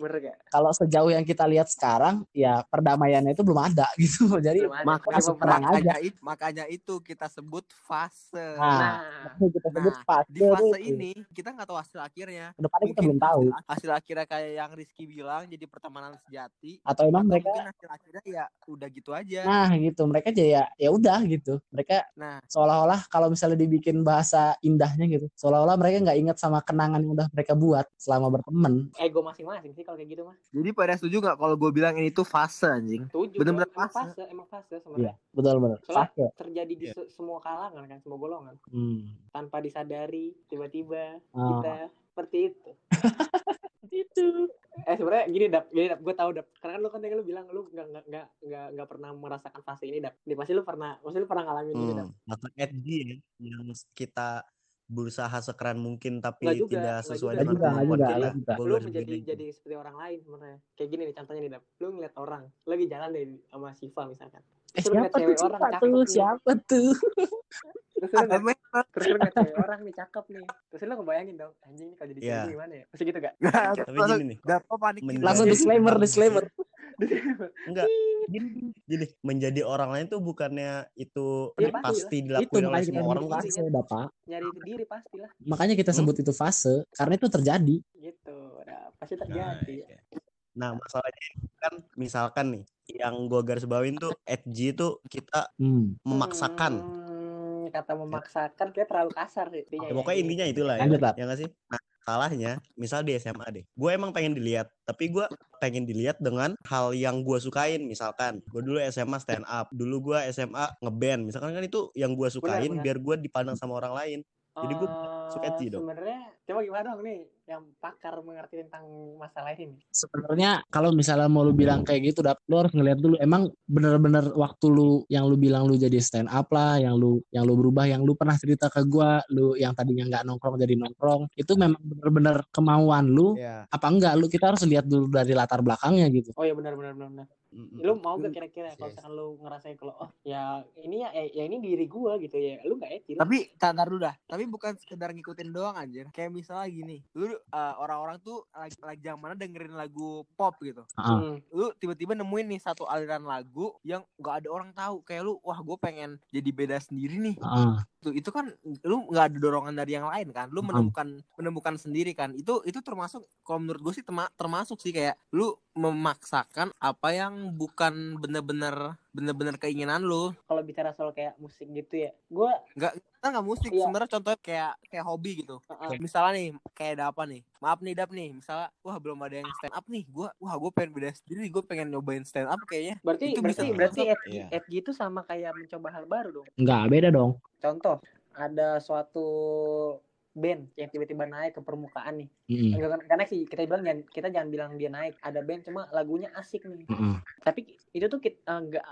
B: kalau sejauh yang kita lihat sekarang, ya perdamaiannya itu belum ada gitu. Jadi
C: Belum ada.
A: Makanya,
B: perang aja.
A: makanya, itu, makanya itu kita sebut fase.
B: Nah,
C: nah
B: kita sebut
A: Nah,
B: fase
A: di fase ini kita nggak tahu hasil akhirnya.
B: Ke depannya kita
A: Mungkin
B: belum tahu.
A: Hasil, hasil akhirnya kayak yang Rizky bilang jadi pertemanan sejati.
B: Atau emang
A: Atau
B: mereka,
A: hasil akhirnya ya udah gitu aja.
B: nah gitu, mereka aja ya ya udah gitu. Mereka
A: Nah,
B: seolah-olah kalau misalnya dibikin bahasa indahnya gitu, seolah-olah mereka nggak ingat sama kenangan yang udah mereka buat selama berteman.
C: ego masing-masing sih kalau kayak gitu mah
A: jadi pada setuju nggak kalau gue bilang ini tuh fase anjing?
C: setuju
A: Bener-bener fase.
C: fase emang fase
B: Iya,
C: sebenarnya
B: betul-betul.
C: Soalnya-
B: Fase.
C: terjadi di
D: Iya.
C: se- semua kalangan kan semua golongan
B: Hmm.
C: tanpa disadari tiba-tiba
B: Ah.
C: kita seperti itu
B: Itu.
C: eh sebenarnya gini dap gini dap gue tahu dap karena kan lu kan tadi lu bilang lu nggak nggak nggak nggak nggak pernah merasakan fase ini dap Nih, pasti lu pernah pasti lu pernah ngalamin ini dap
D: Hmm. Masa edgy ya, yang kita berusaha sekeren mungkin tapi
C: Nggak juga,
D: tidak sesuai
C: juga.
D: dengan
B: juga,
D: kemampuan kita.
B: juga,
D: Gua
C: lu menjadi
D: bawahi itu.
C: jadi seperti orang lain sebenarnya kayak gini nih contohnya nih dap lu ngeliat orang lagi jalan deh sama Siva misalkan
B: Eh, siapa tuh?
C: orang
B: Siapa tuh?
C: nih.
B: Siapa tuh?
C: terus lu ngeliat, terus lu ngeliat cewek orang nih cakep nih terus lu ngebayangin dong anjing nih kalau jadi
D: Iya.
C: cewek gimana ya pasti gitu gak
D: Tapi gini nih,
A: Dapo panik
D: Men-
A: gitu.
B: Langsung
D: Jadi-
B: disclaimer, disclaimer.
D: enggak gini, gini menjadi orang lain tuh bukannya itu
C: Iya,
D: pasti
C: pasti
B: Itu
D: dilakuin oleh
B: makanya kita
D: semua orang
B: fase, Bapak.
C: nyari itu diri pastilah
B: Makanya kita
D: Hmm?
B: sebut itu fase karena itu terjadi.
C: gitu nah, pasti
D: Nah,
C: terjadi
D: iya. Nah, masalahnya kan misalkan nih yang gua garis bawain tuh edgy itu kita
B: Hmm.
D: memaksakan.
C: Hmm, kata memaksakan kayak terlalu kasar sih
D: Ya,
C: ya.
D: pokoknya intinya itulah ya.
B: Lanjut.
D: Ya nggak sih? Nah, salahnya misal di SMA deh. Gue emang pengen dilihat, tapi gue pengen dilihat dengan hal yang gue sukain. Misalkan gue dulu SMA stand up, dulu gue SMA ngeband. Misalkan kan itu yang gue sukain
C: benar.
D: biar gue dipandang sama orang lain. Jadi gua
C: Eh,
D: suka edgy dong.
C: Sebenarnya coba gimana dong nih? Yang pakar mengerti tentang masalah ini.
B: sebenarnya kalau misalnya mau lu bilang kayak gitu dap lu harus ngeliat dulu. Emang bener-bener waktu lu yang lu bilang lu jadi stand up lah yang lu yang lu berubah yang lu pernah cerita ke gua lu yang tadinya nggak nongkrong jadi nongkrong itu memang bener-bener kemauan lu.
D: Ya
B: apa enggak? Lu kita harus lihat dulu dari latar belakangnya gitu.
C: Oh iya benar benar benar.
D: Mm-mm.
C: Lu mau gak kira-kira kalau
D: Yes.
C: misalkan lu ngerasain kalau oh ya ini ya eh, ya ini diri gua gitu ya. Lu gak edgy lah.
A: Tapi tantar dulu dah. Tapi bukan sekedar ngikutin doang anjir. Kayak misalnya gini, lu uh, orang-orang tuh lagi, lagi yang mana dengerin lagu pop gitu.
C: Hmm.
A: Lu tiba-tiba nemuin nih satu aliran lagu yang gak ada orang tahu. Kayak lu, wah gue pengen jadi beda sendiri nih.
B: Heeh.
A: Itu itu kan lu nggak ada dorongan dari yang lain kan. Lu menemukan menemukan sendiri kan. Itu itu termasuk kalau menurut gue sih terma- termasuk sih kayak lu memaksakan apa yang bukan bener-bener bener-bener keinginan lu.
C: Kalau bicara soal kayak musik gitu ya. Gua
A: Kan nggak musik
C: Iya.
A: sebenarnya contohnya kayak kayak hobi gitu.
C: uh,
A: misalnya nih kayak ada apa nih maaf nih dap nih misalnya wah belum ada yang stand up nih gua wah gue pengen beda sendiri gue pengen nyobain stand up kayaknya
C: berarti
A: Itu
C: berarti
A: bisa
C: berarti edgy,
D: iya.
C: edgy itu sama kayak mencoba hal baru dong.
B: Enggak, beda dong.
C: Contoh, ada suatu band yang tiba-tiba naik ke permukaan nih. Enggak kan- karena sih kita bilang jangan kita jangan bilang dia naik. Ada band cuma lagunya asik nih.
B: Mm-mm.
C: Tapi itu tuh kita enggak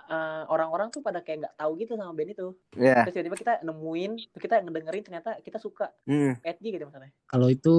C: orang-orang tuh pada kayak nggak tahu gitu sama band itu.
A: Iya
C: Terus tiba-tiba kita nemuin, terus kita ngedengerin ternyata kita suka edgy gitu misalnya.
B: Kalau itu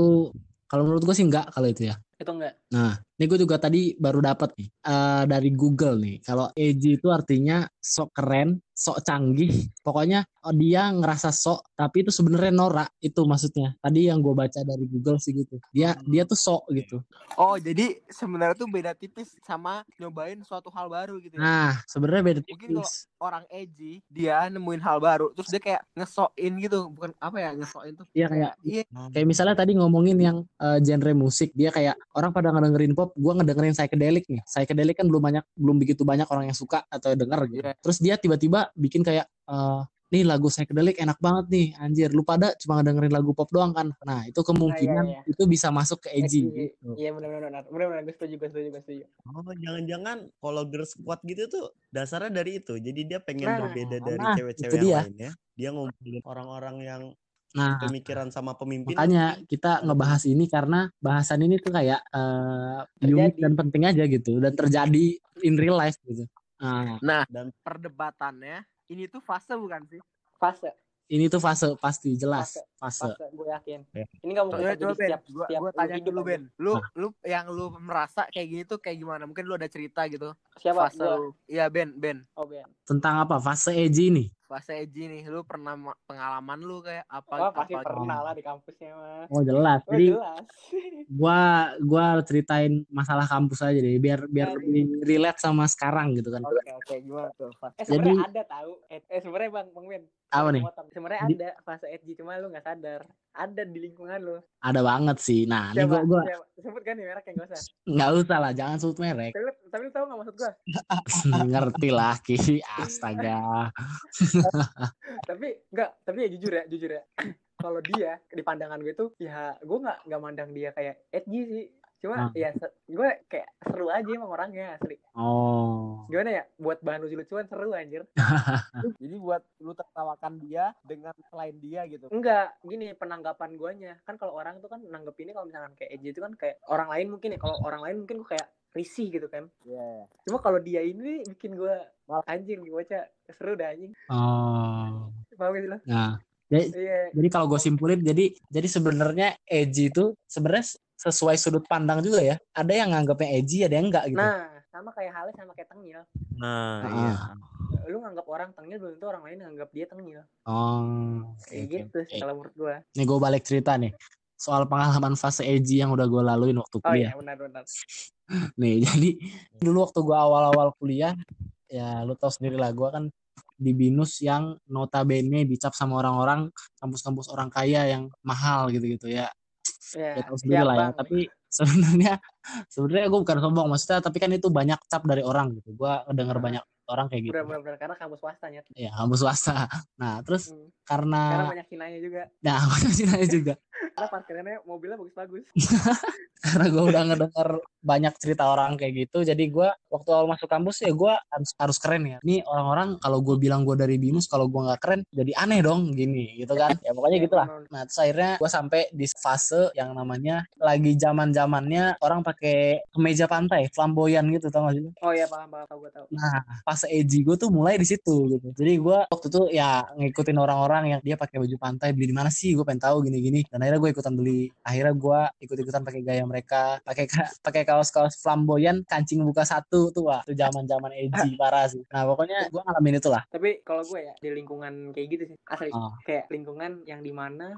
B: kalau menurut gue sih enggak kalau itu ya.
C: Itu enggak.
B: Nah, ini gue juga tadi baru dapat nih eh, dari Google nih. Kalau edgy itu artinya sok keren, sok canggih. Pokoknya oh, dia ngerasa sok, tapi itu sebenarnya norak. Itu maksudnya. Tadi yang gue baca dari Google sih gitu. Dia dia tuh sok gitu.
A: oh jadi sebenarnya tuh beda tipis sama nyobain suatu hal baru gitu ya.
B: Nah, sebenarnya beda
A: Mungkin kalau-
B: tipis.
A: orang edgy dia nemuin hal baru terus dia kayak ngesokin gitu bukan apa ya ngesokin tuh
B: Iya kayak
A: iya
B: kayak misalnya tadi ngomongin yang eh, genre musik, dia kayak orang pada ngedengerin pop, gue ngedengerin psychedelic nih. Psychedelic kan belum banyak belum begitu banyak orang yang suka atau denger gitu.
A: Iya.
B: Terus dia tiba-tiba bikin kayak eh, nih lagu psychedelic enak banget nih, anjir. Lu pada cuma ngedengerin lagu pop doang kan? Nah, itu kemungkinan
C: iya.
B: itu bisa masuk ke edgy. Gitu.
C: Iya benar-benar benar. Benar-benar gue setuju, gue setuju, gue setuju.
D: Oh, jangan-jangan kalau girl squad gitu tuh dasarnya dari itu. Jadi dia pengen
C: Nah,
D: berbeda dari
B: nah,
D: cewek-cewek
B: itu dia.
D: yang lainnya. Dia ngumpulin orang-orang yang
B: Nah,
D: pemikiran sama pemimpin.
B: makanya kita ngebahas ini karena bahasan ini tuh kayak eh,
C: Terjadi.
B: unik dan penting aja gitu dan terjadi in real life gitu. Nah,
A: perdebatannya ini tuh fase bukan sih
C: Fase,
B: ini tuh fase pasti jelas fase.
C: fase gue yakin.
D: Ya.
C: Ini nggak mungkin
A: Coba,
C: terjadi setiap
A: gua,
C: setiap
A: gua tanya dulu. Ben, lu
B: Nah.
A: lu yang lu merasa kayak gini tuh kayak gimana? Mungkin lu ada cerita gitu.
C: Siapa?
A: fase
C: Gua.
A: lu. Iya Ben, Ben.
C: Oh Ben.
B: Tentang apa? Fase edgy nih.
A: Fase edgy nih, lu pernah ma- pengalaman lu kayak apa?
C: Wah pasti
A: apa
C: pernah lah di kampusnya mah.
B: Oh jelas.
C: Oh
B: Jadi
C: jelas.
B: gua gua ceritain masalah kampus aja deh biar biar
C: Aduh.
B: lebih relate sama sekarang gitu kan.
A: Oke oke gimana tuh? Fase-
C: Eh sebenarnya ada tahu. Eh, eh sebenarnya bang bang Ben.
B: Apa nih?
C: Sebenarnya ada fase edgy cuma lu nggak sadar. Ada di lingkungan lu.
B: Ada banget sih. Nah, ini
C: Siapa?
B: gua gua
C: Siapa? Sebut kan nih merek yang gak usah.
B: nggak usah lah, jangan sebut merek.
C: Tapi, tapi lu tahu nggak maksud gua?
B: Ngerti lah, Ki. Astaga.
C: Tapi enggak, tapi ya jujur ya, jujur ya. Kalau dia di pandangan gue tuh ya gue nggak nggak mandang dia kayak edgy sih. Cuma
B: Ah.
C: ya gue kayak seru aja emang orangnya asli.
B: Oh.
C: Gimana ya? Buat bahan lucu-lucuan seru anjir.
A: Jadi buat lu tertawakan dia dengan selain dia gitu.
C: Enggak, gini penanggapan guanya. Kan kalau orang tuh kan nanggepinnya kalau misalkan kayak edgy itu kan kayak orang lain mungkin ya. Kalau orang lain mungkin gue kayak risih gitu kan.
A: Iya.
C: Cuma kalau dia ini bikin gue anjir gue baca seru dah anjing.
B: Oh.
C: Paham gak sih lo?
B: Nah, jadi,
C: Iya.
B: jadi kalau gue simpulin, jadi jadi sebenarnya edgy itu sebenarnya sesuai sudut pandang juga ya. Ada yang nganggapnya edgy, ada yang enggak gitu.
C: Nah, sama kayak halnya sama kayak tengil.
D: Nah,
B: Ah.
D: iya.
C: Lu nganggap orang tengil belum tentu orang lain nganggap dia tengil.
B: Oh.
C: Kayak
B: oke,
C: gitu sih kalau menurut gue.
B: Nih gue balik cerita nih. Soal pengalaman fase edgy yang udah gue laluin waktu
C: Oh
B: kuliah.
C: iya benar-benar.
B: Nih, jadi dulu waktu gue awal-awal kuliah, ya lu tau sendiri lah, gue kan di binus yang notabene dicap sama orang-orang kampus-kampus orang kaya yang mahal gitu-gitu ya.
C: Ya,
B: Ya tahu sendiri lah ya.
C: Bang.
B: Tapi sebenarnya sebenarnya gue bukan sombong maksudnya, tapi kan itu banyak cap dari orang gitu. Gue ngedenger banyak orang kayak gitu.
C: Bener-bener karena kampus swasta
B: ya kampus swasta. Nah terus
C: Hmm. karena
B: karena
C: banyak hinanya juga.
B: Nah aku nanya juga.
C: Karena parkirannya mobilnya bagus-bagus.
B: Karena gue udah ngedenger banyak cerita orang kayak gitu jadi gue waktu awal masuk kampus ya gue harus harus keren ya. Ini orang-orang kalau gue bilang gue dari binus kalau gue nggak keren jadi aneh dong gini gitu kan. Ya pokoknya gitulah nah terus akhirnya gue sampai di fase yang namanya lagi zaman zamannya orang pakai kemeja pantai flamboyan gitu tau gak sih
C: oh iya paham paham tau gue tau
B: Nah, fase edgy gue tuh mulai di situ gitu. Jadi gue waktu itu ya ngikutin orang-orang yang dia pakai baju pantai beli di mana sih? Gue pengen tahu gini-gini. Dan akhirnya gue ikutan beli. Akhirnya gue ikut-ikutan pakai gaya mereka, pakai ka- pakai kaos-kaos flamboyan, kancing buka satu tuh wah. Itu zaman-zaman edgy parah sih. Nah, pokoknya gue ngalamin itu lah.
C: tapi kalau gue ya di lingkungan kayak gitu sih asli
B: Oh.
C: kayak lingkungan yang di mana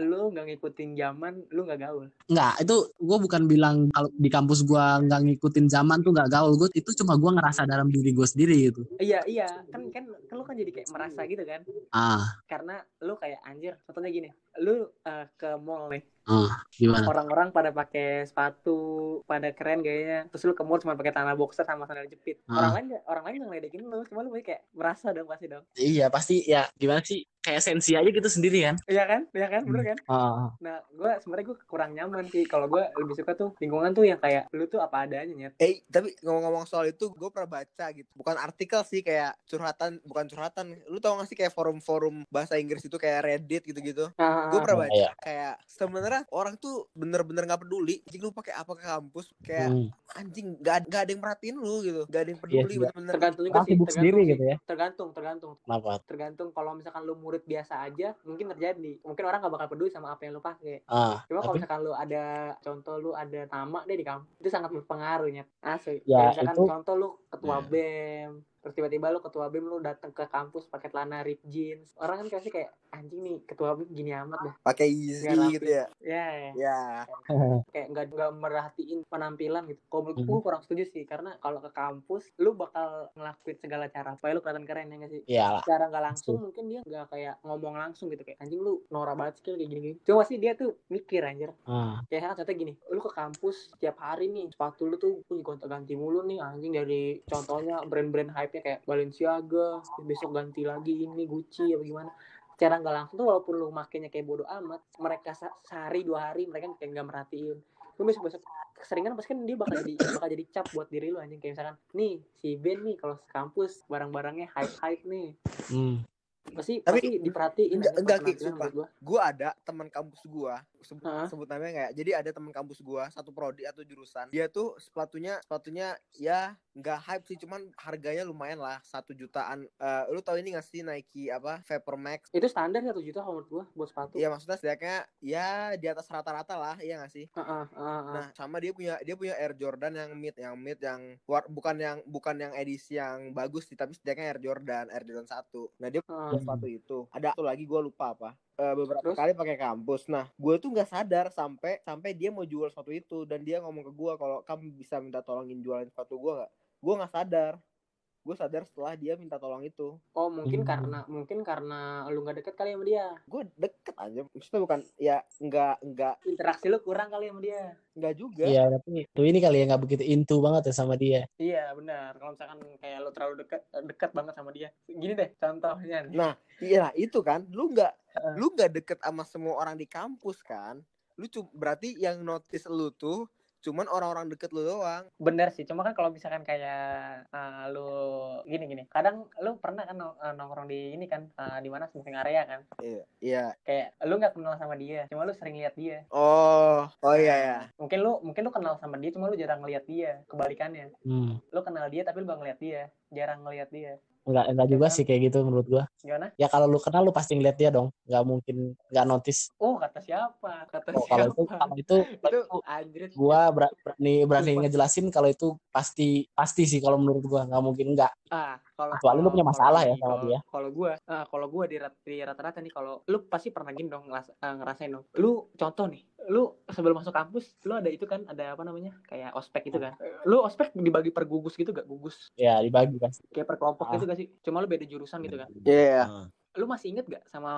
C: lu nggak ngikutin zaman lu nggak gaul?
B: Enggak, itu gue bukan bilang kalau di kampus gue nggak ngikutin zaman tuh nggak gaul. Gue itu cuma gue ngerasa dalam diri gue sendiri gitu.
C: iya iya. Kan kan kan lu kan jadi kayak merasa gitu kan?
B: Ah,
C: karena lu kayak anjir contohnya gini lu eh, ke mall nih
B: ah, gimana?
C: orang-orang pada pakai sepatu pada keren gayanya terus lu ke mall cuma pakai tanah boxer sama sandal jepit
B: Ah.
C: orang lain orang lain ngeledekin lu cuma lu kayak merasa dong pasti dong
B: Iya pasti ya gimana sih? Kayak sensi aja gitu sendiri kan?
C: iya kan iya kan bener kan
B: Ah,
C: nah gue sebenarnya gue kurang nyaman sih kalau gue lebih suka tuh lingkungan tuh yang kayak lu tuh apa adanya nyet
A: Eh, tapi ngomong-ngomong soal itu, gue pernah baca gitu. Bukan artikel sih, kayak curhatan, bukan curhatan. Lu tau gak sih kayak forum-forum bahasa Inggris itu kayak Reddit gitu-gitu? Gue pernah baca
B: iya.
A: kayak sebenarnya orang tuh bener-bener nggak peduli. Anjing lu pakai apa ke kampus? Kayak
B: Hmm.
A: anjing nggak nggak ada yang merhatiin lu gitu. Gak ada yang peduli
B: sih,
A: bener-bener.
C: tergantung juga sih tergantung
B: sendiri
C: sih.
B: gitu ya.
C: tergantung tergantung
B: Kenapa?
C: tergantung kalau misalkan lu murid biasa aja mungkin terjadi mungkin orang nggak bakal peduli sama apa yang lu pakai
B: Ah,
C: cuma kalau
B: tapi
C: misalkan lu ada contoh lu ada nama deh di kampus itu sangat berpengaruh nyet asli
B: Ya,
C: misalkan
B: itu-
C: contoh lu ketua
D: Ya.
C: bem terus tiba-tiba lu ketua bem lu datang ke kampus pakai celana rip jeans orang kan pasti kayak anjing nih ketua bem gini amat dah
A: Pakai easy gitu ya.
C: ya ya.
A: Ya.
C: kayak nggak nggak merhatiin penampilan gitu. Kalau menurut
B: Mhm.
C: gue kurang setuju sih karena kalau ke kampus lu bakal ngelakuin segala cara supaya lu kelihatan keren ya nggak sih?
B: ya lah.
C: Cara nggak langsung mungkin dia nggak kayak ngomong langsung gitu kayak anjing lu norak banget skill kayak gini-gini. Cuma sih dia tuh mikir anjir.
B: Ah,
C: Kayak contohnya gini, lu ke kampus setiap hari nih sepatu lu tuh lu gonta-ganti mulu nih anjing dari contohnya brand-brand hype-nya kayak Balenciaga, besok ganti lagi ini Gucci apa gimana. Secara nggak langsung tuh walaupun lu makainya kayak bodoh amat, mereka se- sehari dua hari mereka kayak nggak merhatiin. Lu besok besok keseringan pasti kan dia bakal jadi bakal jadi cap buat diri lu anjing kayak misalkan nih si Ben nih kalau kampus barang-barangnya hype hype nih
B: hmm.
C: pasti
A: Tapi-
C: pasti diperhatiin
A: enggak- enggak, Ki, sumpah.
C: gua.
A: gue ada teman kampus gue sebut,
C: Hah?
A: sebut namanya nggak ya? jadi ada teman kampus gue satu prodi atau jurusan dia tuh sepatunya sepatunya ya nggak hype sih cuman harganya lumayan lah satu jutaan Eh, lu tahu ini nggak sih Nike apa Vapor Max
C: itu standar satu juta kalau menurut gua buat sepatu.
A: ya maksudnya setidaknya ya di atas rata-rata lah iya nggak sih
C: Heeh, heeh, heeh.
A: Nah, sama dia punya dia punya Air Jordan yang mid, yang mid yang war, bukan yang bukan yang edisi yang bagus sih, tapi setidaknya Air Jordan, Air Jordan 1. Nah, dia punya
C: Heeh.
A: sepatu itu. Ada satu lagi gue lupa apa. Eh, beberapa
C: Terus?
A: kali pakai kampus. Nah, gue tuh nggak sadar sampai sampai dia mau jual sepatu itu dan dia ngomong ke gue kalau kamu bisa minta tolongin jualin sepatu gue nggak? Gue nggak sadar. Gue sadar setelah dia minta tolong itu.
C: Oh mungkin
B: Hmm.
C: karena mungkin karena lu nggak deket kali sama dia.
A: Gue deket aja. Maksudnya bukan ya nggak nggak
C: Interaksi lu kurang kali sama dia.
A: nggak juga.
B: Iya, tapi tuh ini kali ya nggak begitu into banget ya sama dia.
C: Iya benar. Kalau misalkan kayak lu terlalu dekat dekat banget sama dia. Gini deh contohnya. nih.
A: Nah, iya itu kan, lu nggak
C: Heeh.
A: lu nggak deket sama semua orang di kampus kan? Lu berarti yang notice lu tuh cuman orang-orang deket lu doang.
C: Bener sih. Cuma kan kalau misalkan kayak eh, lu gini gini. Kadang lu pernah kan eh, nongkrong di ini kan eh, di mana smoking area kan.
A: Iya. Iya.
C: Kayak lu nggak kenal sama dia. Cuma lu sering lihat dia.
A: Oh, oh iya ya.
C: Mungkin lu mungkin lu kenal sama dia. Cuma lu jarang ngeliat dia. Kebalikannya.
B: Hmm.
C: Lu kenal dia tapi lu gak ngeliat dia. Jarang ngeliat dia.
B: Enggak, enggak juga sih kayak gitu menurut gua.
C: Gimana?
B: Ya kalau lu kenal lu pasti ngeliat dia dong. Nggak mungkin nggak notice.
C: Oh kata siapa? Kata
B: Oh, kalau
C: siapa?
B: itu kalau itu,
C: itu anjir
B: gua ber- berani berani
C: Sumpah.
B: ngejelasin kalau itu pasti pasti sih kalau menurut gua nggak mungkin enggak.
C: Ah kalau
B: Kecuali lu punya masalah
C: kalau
B: ya sama
C: kalau-
B: dia.
C: kalau gua ah, kalau gua di, rat- di rata-rata nih kalau lu pasti pernah gini dong ngeras- ah, ngerasain dong lu contoh nih lu sebelum masuk kampus lu ada itu kan ada apa namanya kayak ospek itu kan lu ospek dibagi per gugus gitu gak gugus
B: Ya dibagi kan.
C: kayak per kelompok
B: Ah.
C: gitu gak sih cuma lu beda jurusan gitu kan
A: Iya.
D: Ah.
C: Lu masih inget gak sama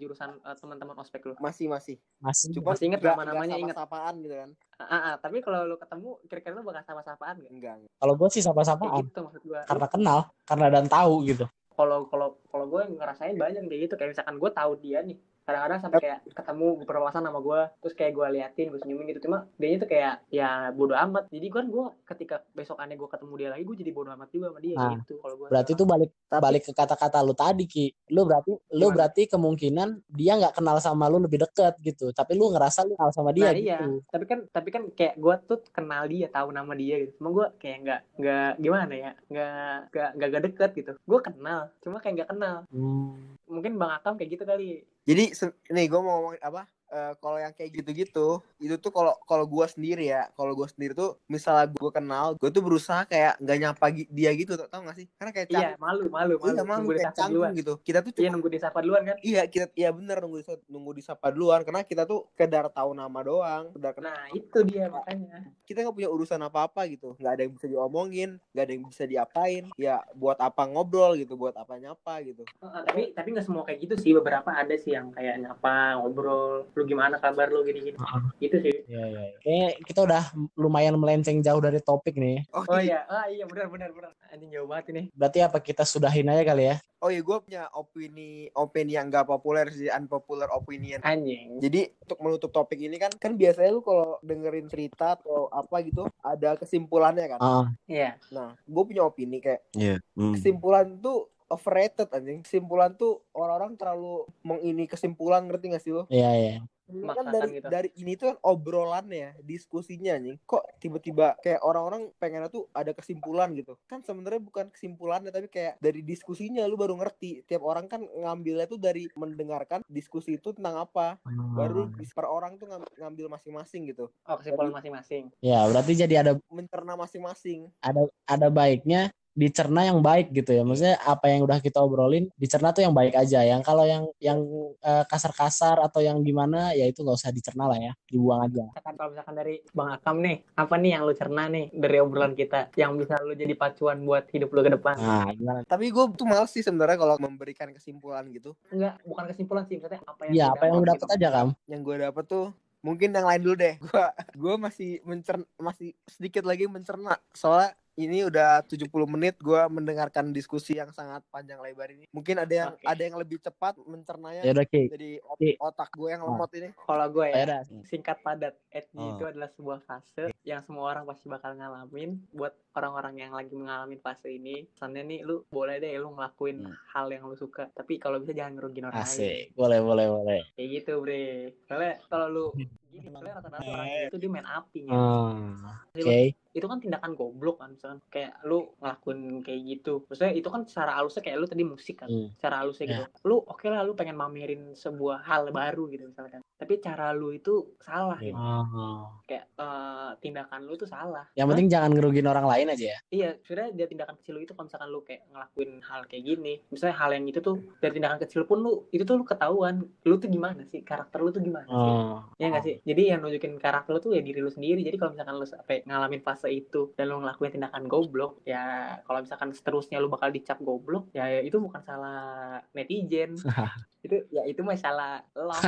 C: jurusan eh, teman-teman ospek lu?
A: Masih masih.
B: Masih
A: Cuma
C: Masih inget nama-namanya, inget.
A: Sapaan gitu kan.
C: Ah, ah, ah, tapi kalau lu ketemu kira-kira lu bakal sama-sapaan gak?
A: Enggak. enggak.
B: kalau gue sih
C: Kayak
B: sama-samaan
C: gitu maksud gua.
B: karena kenal karena dan tahu gitu
C: Kalau kalau kalau gue ngerasain banyak kayak gitu kayak misalkan gue tahu dia nih kadang-kadang sampai kayak ketemu berpapasan sama gue terus kayak gue liatin gue senyumin gitu. Cuma dia tuh kayak ya bodo amat. Jadi kan gue ketika besokannya gue ketemu dia lagi gue jadi bodo amat juga sama dia
B: Nah,
C: gitu kalau gue
B: berarti itu balik
A: Tapi-
B: balik ke kata-kata lu tadi ki. Lu berarti lu
C: Gimana?
B: berarti kemungkinan dia nggak kenal sama lu lebih deket gitu. Tapi lu ngerasa lu kenal sama dia
C: nah iya.
B: gitu.
C: Tapi kan tapi kan kayak gue tuh kenal dia tahu nama dia gitu. Cuma gue kayak nggak nggak gimana ya? Nggak nggak nggak nggak deket gitu. Gue kenal cuma kayak nggak kenal.
B: Hmm.
C: mungkin bang Akam kayak gitu kali
A: Jadi nih gue mau ngomongin apa? Eh, kalau yang kayak gitu-gitu itu tuh kalau kalau gue sendiri ya kalau gue sendiri tuh misalnya gue kenal gue tuh berusaha kayak nggak nyapa dia gitu tau, tau gak sih? Karena kayak
C: iya malu malu malu
A: iya malu.
C: nunggu
A: kayak
C: disapa duluan.
A: gitu. Kita tuh
C: iya
A: cuma
C: nunggu disapa duluan kan?
A: Iya kita iya bener nunggu disapa, nunggu disapa duluan. Karena kita tuh sekedar tahu nama doang sekedar kenal
C: nah itu dia makanya.
A: Kita nggak punya urusan apa-apa gitu. Nggak ada yang bisa diomongin nggak ada yang bisa diapain. Ya buat apa ngobrol gitu buat apa nyapa gitu.
C: Heeh, tapi tapi nggak semua kayak gitu sih. Beberapa ada sih yang kayak nyapa ngobrol lu gimana kabar lu gini gini gitu sih
B: Iya, iya. iya. Kayaknya kita udah lumayan melenceng jauh dari topik nih.
C: oh iya ah iya benar benar benar anjing jauh banget ini
B: Berarti apa kita sudahin aja kali ya?
A: oh iya gue punya opini opini yang nggak populer sih unpopular opinion
C: anjing
A: Jadi untuk menutup topik ini kan kan biasanya lu kalau dengerin cerita atau apa gitu ada kesimpulannya kan.
B: Ah,
C: iya
A: Nah, gue punya opini kayak
D: Iya. Hmm.
A: kesimpulan tuh overrated anjing. Kesimpulan tuh orang-orang terlalu mengini kesimpulan ngerti gak sih lo?
B: iya, iya.
A: Ini kan dari
C: gitu.
A: dari ini tuh kan obrolannya, diskusinya anjing. Kok tiba-tiba kayak orang-orang pengennya tuh ada kesimpulan gitu. Kan sebenarnya bukan kesimpulannya tapi kayak dari diskusinya lu baru ngerti. Tiap orang kan ngambilnya tuh dari mendengarkan diskusi itu tentang apa. Baru
B: Hmm.
A: per orang tuh ngam- ngambil masing-masing gitu.
C: oh kesimpulan masing-masing
B: Ya, berarti jadi ada
A: Mencerna masing-masing.
B: ada ada baiknya dicerna yang baik gitu ya. Maksudnya apa yang udah kita obrolin dicerna tuh yang baik aja. Yang kalau yang yang eh, kasar-kasar atau yang gimana ya itu nggak usah dicerna lah ya, dibuang aja.
C: misalkan kalau misalkan dari bang Akam nih apa nih yang lu cerna nih dari obrolan kita yang bisa lu jadi pacuan buat hidup lu ke depan
B: Nah, gimana?
A: Tapi gue tuh males sih sebenarnya kalau memberikan kesimpulan gitu.
C: enggak bukan kesimpulan sih maksudnya apa yang
B: Iya, apa yang lu
C: dapat
B: dapet aja, Kam?
A: Yang gue dapet tuh mungkin yang lain dulu deh. Gue gue masih mencerna masih sedikit lagi mencerna. Soalnya ini udah 70 menit gue mendengarkan diskusi yang sangat panjang lebar ini. Mungkin ada yang
C: Oke.
A: ada yang lebih cepat mencernanya.
B: Ya udah, Ki.
A: Jadi ot- otak gue yang lemot ini.
C: kalau gue
B: Ya
C: ya
B: udah.
C: singkat padat EDG
D: Oh.
C: itu adalah sebuah fase yang semua orang pasti bakal ngalamin buat orang-orang yang lagi mengalami fase ini pesannya nih lu boleh deh lu ngelakuin
D: Hmm.
C: hal yang lu suka tapi kalau bisa jangan ngerugin orang lain
B: Asik. Boleh, boleh, boleh.
C: kayak gitu bre soalnya kalau lu gini soalnya rata-rata orang itu dia main apinya
B: Hmm. Oke.
C: itu kan tindakan goblok kan misalkan kayak lu ngelakuin kayak gitu maksudnya itu kan secara halusnya kayak lu tadi musik kan
B: Hmm.
C: secara halusnya gitu lu oke lah lu pengen mamerin sebuah hal baru gitu misalkan tapi cara lu itu salah
D: Iya.
C: gitu
B: Oh.
C: kayak eh, tindakan lu itu salah
B: Yang penting jangan ngerugin orang lain aja ya.
C: iya sebenarnya dari tindakan kecil lu itu kalau misalkan lu kayak ngelakuin hal kayak gini misalnya hal yang itu tuh dari tindakan kecil pun lu itu tuh lu ketahuan lu tuh gimana sih karakter lu tuh gimana sih
B: Oh.
C: Ya nggak sih? Jadi yang nunjukin karakter lu tuh ya diri lu sendiri. Jadi kalau misalkan lu sampai ngalamin fase itu dan lu ngelakuin tindakan goblok, ya kalau misalkan seterusnya lu bakal dicap goblok, ya itu bukan salah netizen. itu ya itu masalah lo.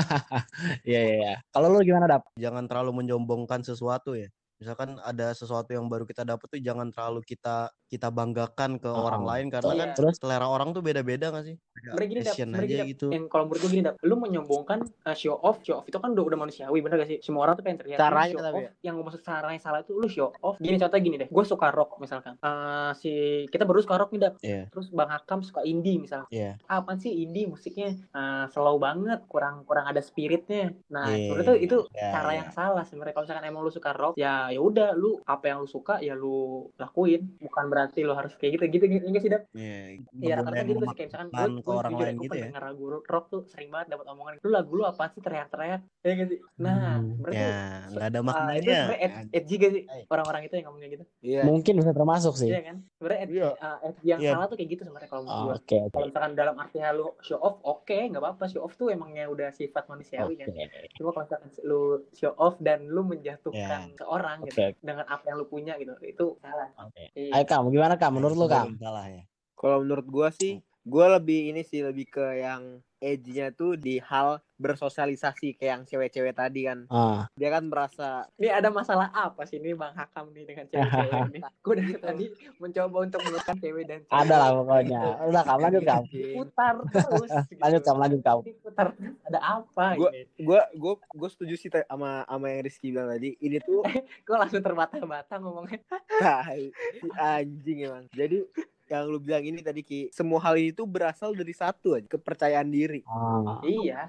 B: Iya, iya, iya. Kalau lu gimana, Dap?
D: Jangan terlalu menyombongkan sesuatu ya. Misalkan ada sesuatu yang baru kita dapat tuh jangan terlalu kita kita banggakan ke
B: Oh,
D: orang lain karena
C: iya.
D: kan
B: Terus?
D: selera orang tuh beda-beda gak sih?
C: Mereka gini dap, mereka
D: aja
C: gini,
D: gitu.
C: Yang kalau menurut gue gini dap, lu menyombongkan uh, show off, show off itu kan udah, udah manusiawi, bener gak sih? Semua orang tuh pengen terlihat.
A: Caranya
C: show
A: tapi
C: off,
A: ya.
C: yang gue maksud caranya salah itu lu show off. Gini contohnya gini deh, gue suka rock misalkan. Eh, si kita baru suka rock nih dap.
D: Iya.
C: Terus Bang Hakam suka indie misalkan.
D: Iya.
C: apaan sih indie musiknya eh, slow banget kurang kurang ada spiritnya nah
D: Iya,
C: sebenarnya tuh itu
D: iya,
C: cara
D: iya.
C: yang salah sebenarnya kalau misalkan emang lu suka rock ya ya udah lu apa yang lu suka ya lu lakuin bukan berarti lu harus kayak gitu gitu gitu sih dap
D: Iya.
C: Iya rata-rata gitu sih kayak misalkan gue
D: ke orang lain
C: gue
D: gitu ya.
C: pendengar lagu rock tuh sering banget dapat omongan lu lagu lu apa sih teriak-teriak ya sih nah
B: Hmm.
C: berarti
D: Ya, nggak ada
C: ah, itu
D: maknanya.
C: sebenarnya ed- edgy gak sih orang-orang itu yang ngomongnya gitu
A: Iya.
B: Mungkin bisa termasuk sih.
C: iya kan sebenarnya ed-
A: Iya.
C: ah, edgy yang
D: Iya.
C: salah tuh kayak gitu sebenarnya kalau menurut
B: Oh,
C: gue
B: Oke, oke.
C: kalau misalkan dalam artinya lu show off oke nggak apa-apa show off tuh emangnya udah sifat manusiawi kan
B: Oke.
C: cuma kalau misalkan lu show off dan lu menjatuhkan
D: Ya.
C: seorang gitu
B: Oke.
C: dengan apa yang lu punya gitu itu salah
B: Oke.
C: Iya.
B: Ayo, Kam, gimana, Kam? Menurut lu, Kam?
D: Belum salah ya.
A: Kalau menurut gue sih Gue lebih ini sih lebih ke yang edge-nya tuh di hal bersosialisasi kayak yang cewek-cewek tadi kan.
B: Ah,
A: Dia kan merasa
C: Ini ada masalah apa sih ini Bang Hakam nih dengan cewek-cewek ini? Gue dari
A: Gitu.
C: tadi mencoba untuk menemukan cewek dan cewek.
B: ada lah pokoknya. Udah kamu lanjut kamu.
C: Putar terus. gitu.
B: Lanjut kamu, lanjut kamu.
C: Putar ada apa
A: Gua-
C: ini?
A: gue gue gue setuju sih sama sama yang Rizky bilang tadi. Ini tuh
C: Gue langsung terbata-bata ngomongnya.
A: tai, si anjing emang. Jadi yang lu bilang ini tadi Ki, semua hal ini tuh berasal dari satu aja, kepercayaan diri.
B: Ah,
C: Iya.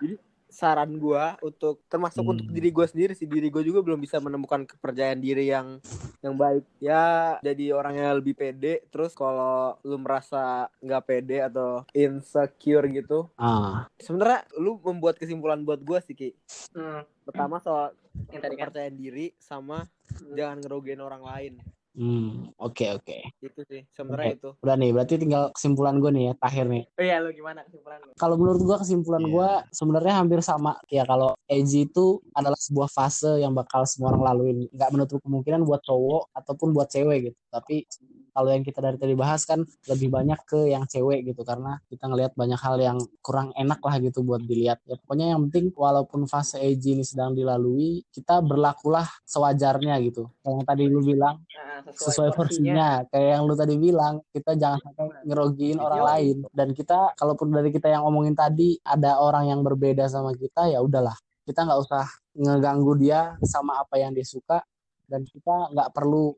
A: Saran gua untuk termasuk
B: Hmm.
A: untuk diri gua sendiri sih, diri gua juga belum bisa menemukan kepercayaan diri yang yang baik. Ya jadi orang yang lebih pede. Terus kalau lu merasa nggak pede atau insecure gitu,
B: ah,
A: sebenarnya lu membuat kesimpulan buat gua sih Ki.
C: Hmm.
A: Pertama soal
C: Yang tadi kan.
A: kepercayaan diri sama jangan ngerugiin orang lain.
B: Hmm, oke oke.
A: Itu sih sebenarnya itu.
B: Udah nih, berarti tinggal kesimpulan gue nih ya, terakhir nih.
C: Oh iya, lu gimana kesimpulan lu?
B: Kalau menurut gua kesimpulan
D: Iya.
B: gua sebenarnya hampir sama ya kalau edgy itu adalah sebuah fase yang bakal semua orang laluin. Nggak menutup kemungkinan buat cowok ataupun buat cewek gitu. Tapi kalau yang kita dari tadi bahas kan lebih banyak ke yang cewek gitu karena kita ngelihat banyak hal yang kurang enak lah gitu buat dilihat. Ya pokoknya yang penting walaupun fase edgy ini sedang dilalui, kita berlakulah sewajarnya gitu. Kayak yang tadi lu bilang
C: Nah,
B: sesuai porsinya. Kayak yang lu tadi bilang kita jangan sampai ngerogiin orang lain. Dan kita kalaupun dari kita yang ngomongin tadi ada orang yang berbeda sama kita ya udahlah. Kita nggak usah ngeganggu dia sama apa yang dia suka. Dan kita nggak perlu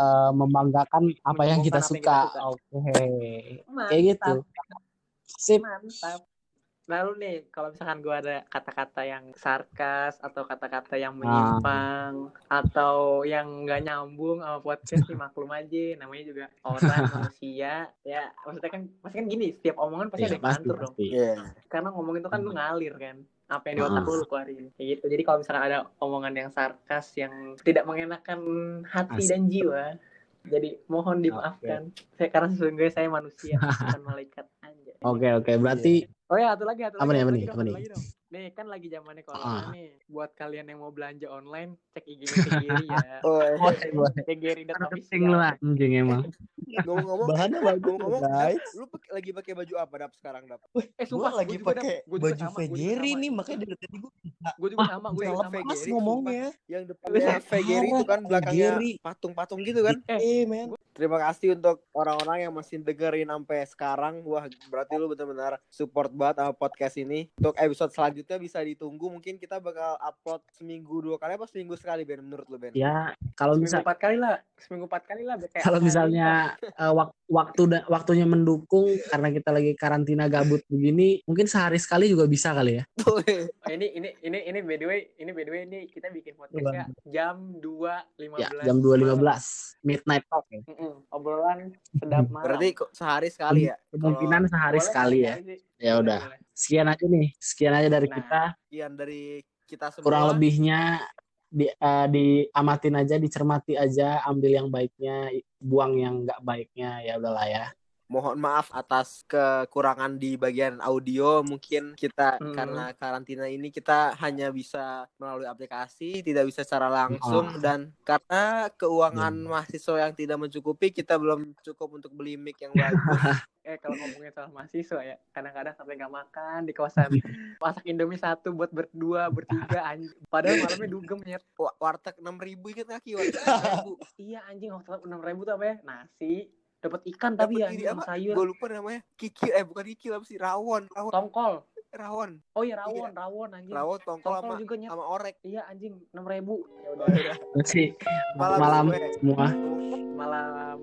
B: eh, membanggakan apa yang kita suka oke kayak gitu sip
C: Mantap. Lalu nih, kalau misalkan gue ada kata-kata yang sarkas atau kata-kata yang menyimpang atau yang nggak nyambung sama podcast nih maklum aja, namanya juga orang manusia. Ya, maksudnya kan, pasti kan gini, setiap omongan pasti
B: Iya,
C: ada yang
B: pasti
C: ngantur dong.
B: pasti
A: Iya.
C: Karena ngomong itu kan lu ngalir kan. Apa yang di otak lu lu keluarin. Kayak gitu. Jadi kalau misalkan ada omongan yang sarkas yang tidak mengenakan hati
B: Asik.
C: dan jiwa, jadi mohon dimaafkan. Saya karena sesungguhnya saya manusia, bukan malaikat aja.
B: oke oke berarti
C: Oh ya, satu lagi, satu
B: Apa
C: lagi,
B: nih,
C: satu
B: apa nih, apa nih?
C: Nih, kan lagi zamannya corona
B: Ah.
C: nih. Buat kalian yang mau belanja online, cek IG-nya Tegiri ya.
A: Oh,
C: Tegiri dan
B: lu anjing emang
A: ngomong-ngomong,
D: Bahannya bagus
A: ngomong-ngomong,
D: guys.
A: lu lagi pakai baju apa dap sekarang dap?
C: Eh,
D: Gue
C: sumpah,
D: lagi
C: gua
D: pakai
C: Gua
D: baju
C: gua
D: Vegeri nih, makanya dari tadi gue
C: Gue juga sama, gue juga
A: Salah
C: sama.
A: Sumpah.
D: ngomongnya.
A: Yang depannya Vegeri itu kan belakangnya patung-patung gitu kan?
D: Eh, men.
A: Terima kasih untuk orang-orang yang masih dengerin sampai sekarang. Wah, berarti lu benar-benar support banget sama podcast ini. Untuk episode selanjutnya bisa ditunggu. Mungkin kita bakal upload seminggu dua kali apa seminggu sekali Ben menurut lu Ben?
B: ya kalau bisa
C: empat kali lah, seminggu empat kali lah.
B: kalau misalnya eh, wak- waktu da- waktunya mendukung karena kita lagi karantina gabut begini mungkin sehari sekali juga bisa kali ya
C: Oh, ini ini ini ini by the way, ini by the way ini kita bikin podcastnya jam 2.15.
B: ya jam 2.15 midnight talk ya
C: Mm-mm, Obrolan sedap malam.
A: Berarti sehari sekali ya?
B: kemungkinan sehari
C: Boleh
B: sekali ya
C: sih.
B: Ya udah
C: boleh.
B: sekian aja nih sekian aja dari
C: Nah.
B: kita
A: Sekian dari kita semua.
B: kurang lebihnya di eh, diamatin aja dicermati aja ambil yang baiknya buang yang nggak baiknya ya udahlah ya
A: Mohon maaf atas kekurangan di bagian audio. Mungkin kita
C: Hmm.
A: karena karantina ini kita hanya bisa melalui aplikasi, tidak bisa secara langsung
B: Ah.
A: dan karena keuangan
B: Hmm.
A: mahasiswa yang tidak mencukupi, kita belum cukup untuk beli mic yang bagus.
C: Eh kalau ngomongin soal mahasiswa ya, kadang-kadang sampai nggak makan di kosan. Masak Indomie satu buat berdua, bertiga anjing. Padahal malamnya dugem ya.
A: Wa- warteg 6000 inget gak Ki? Warteg 6000.
C: Iya anjing waktu enam ribu tuh apa ya? Nasi, dapat ikan tapi ya
A: ini apa?
C: sayur.
A: Gue lupa namanya. Kikil eh bukan kikil apa sih? Rawon, rawon,
C: Tongkol.
A: rawon.
C: Oh iya rawon, rawon anjing.
A: Rawon tongkol
C: Tongkol
A: sama
C: juga nyet.
A: sama orek.
C: Iya anjing enam ribu. Ya udah
B: kasih
A: Malam,
B: malam semua
C: malam.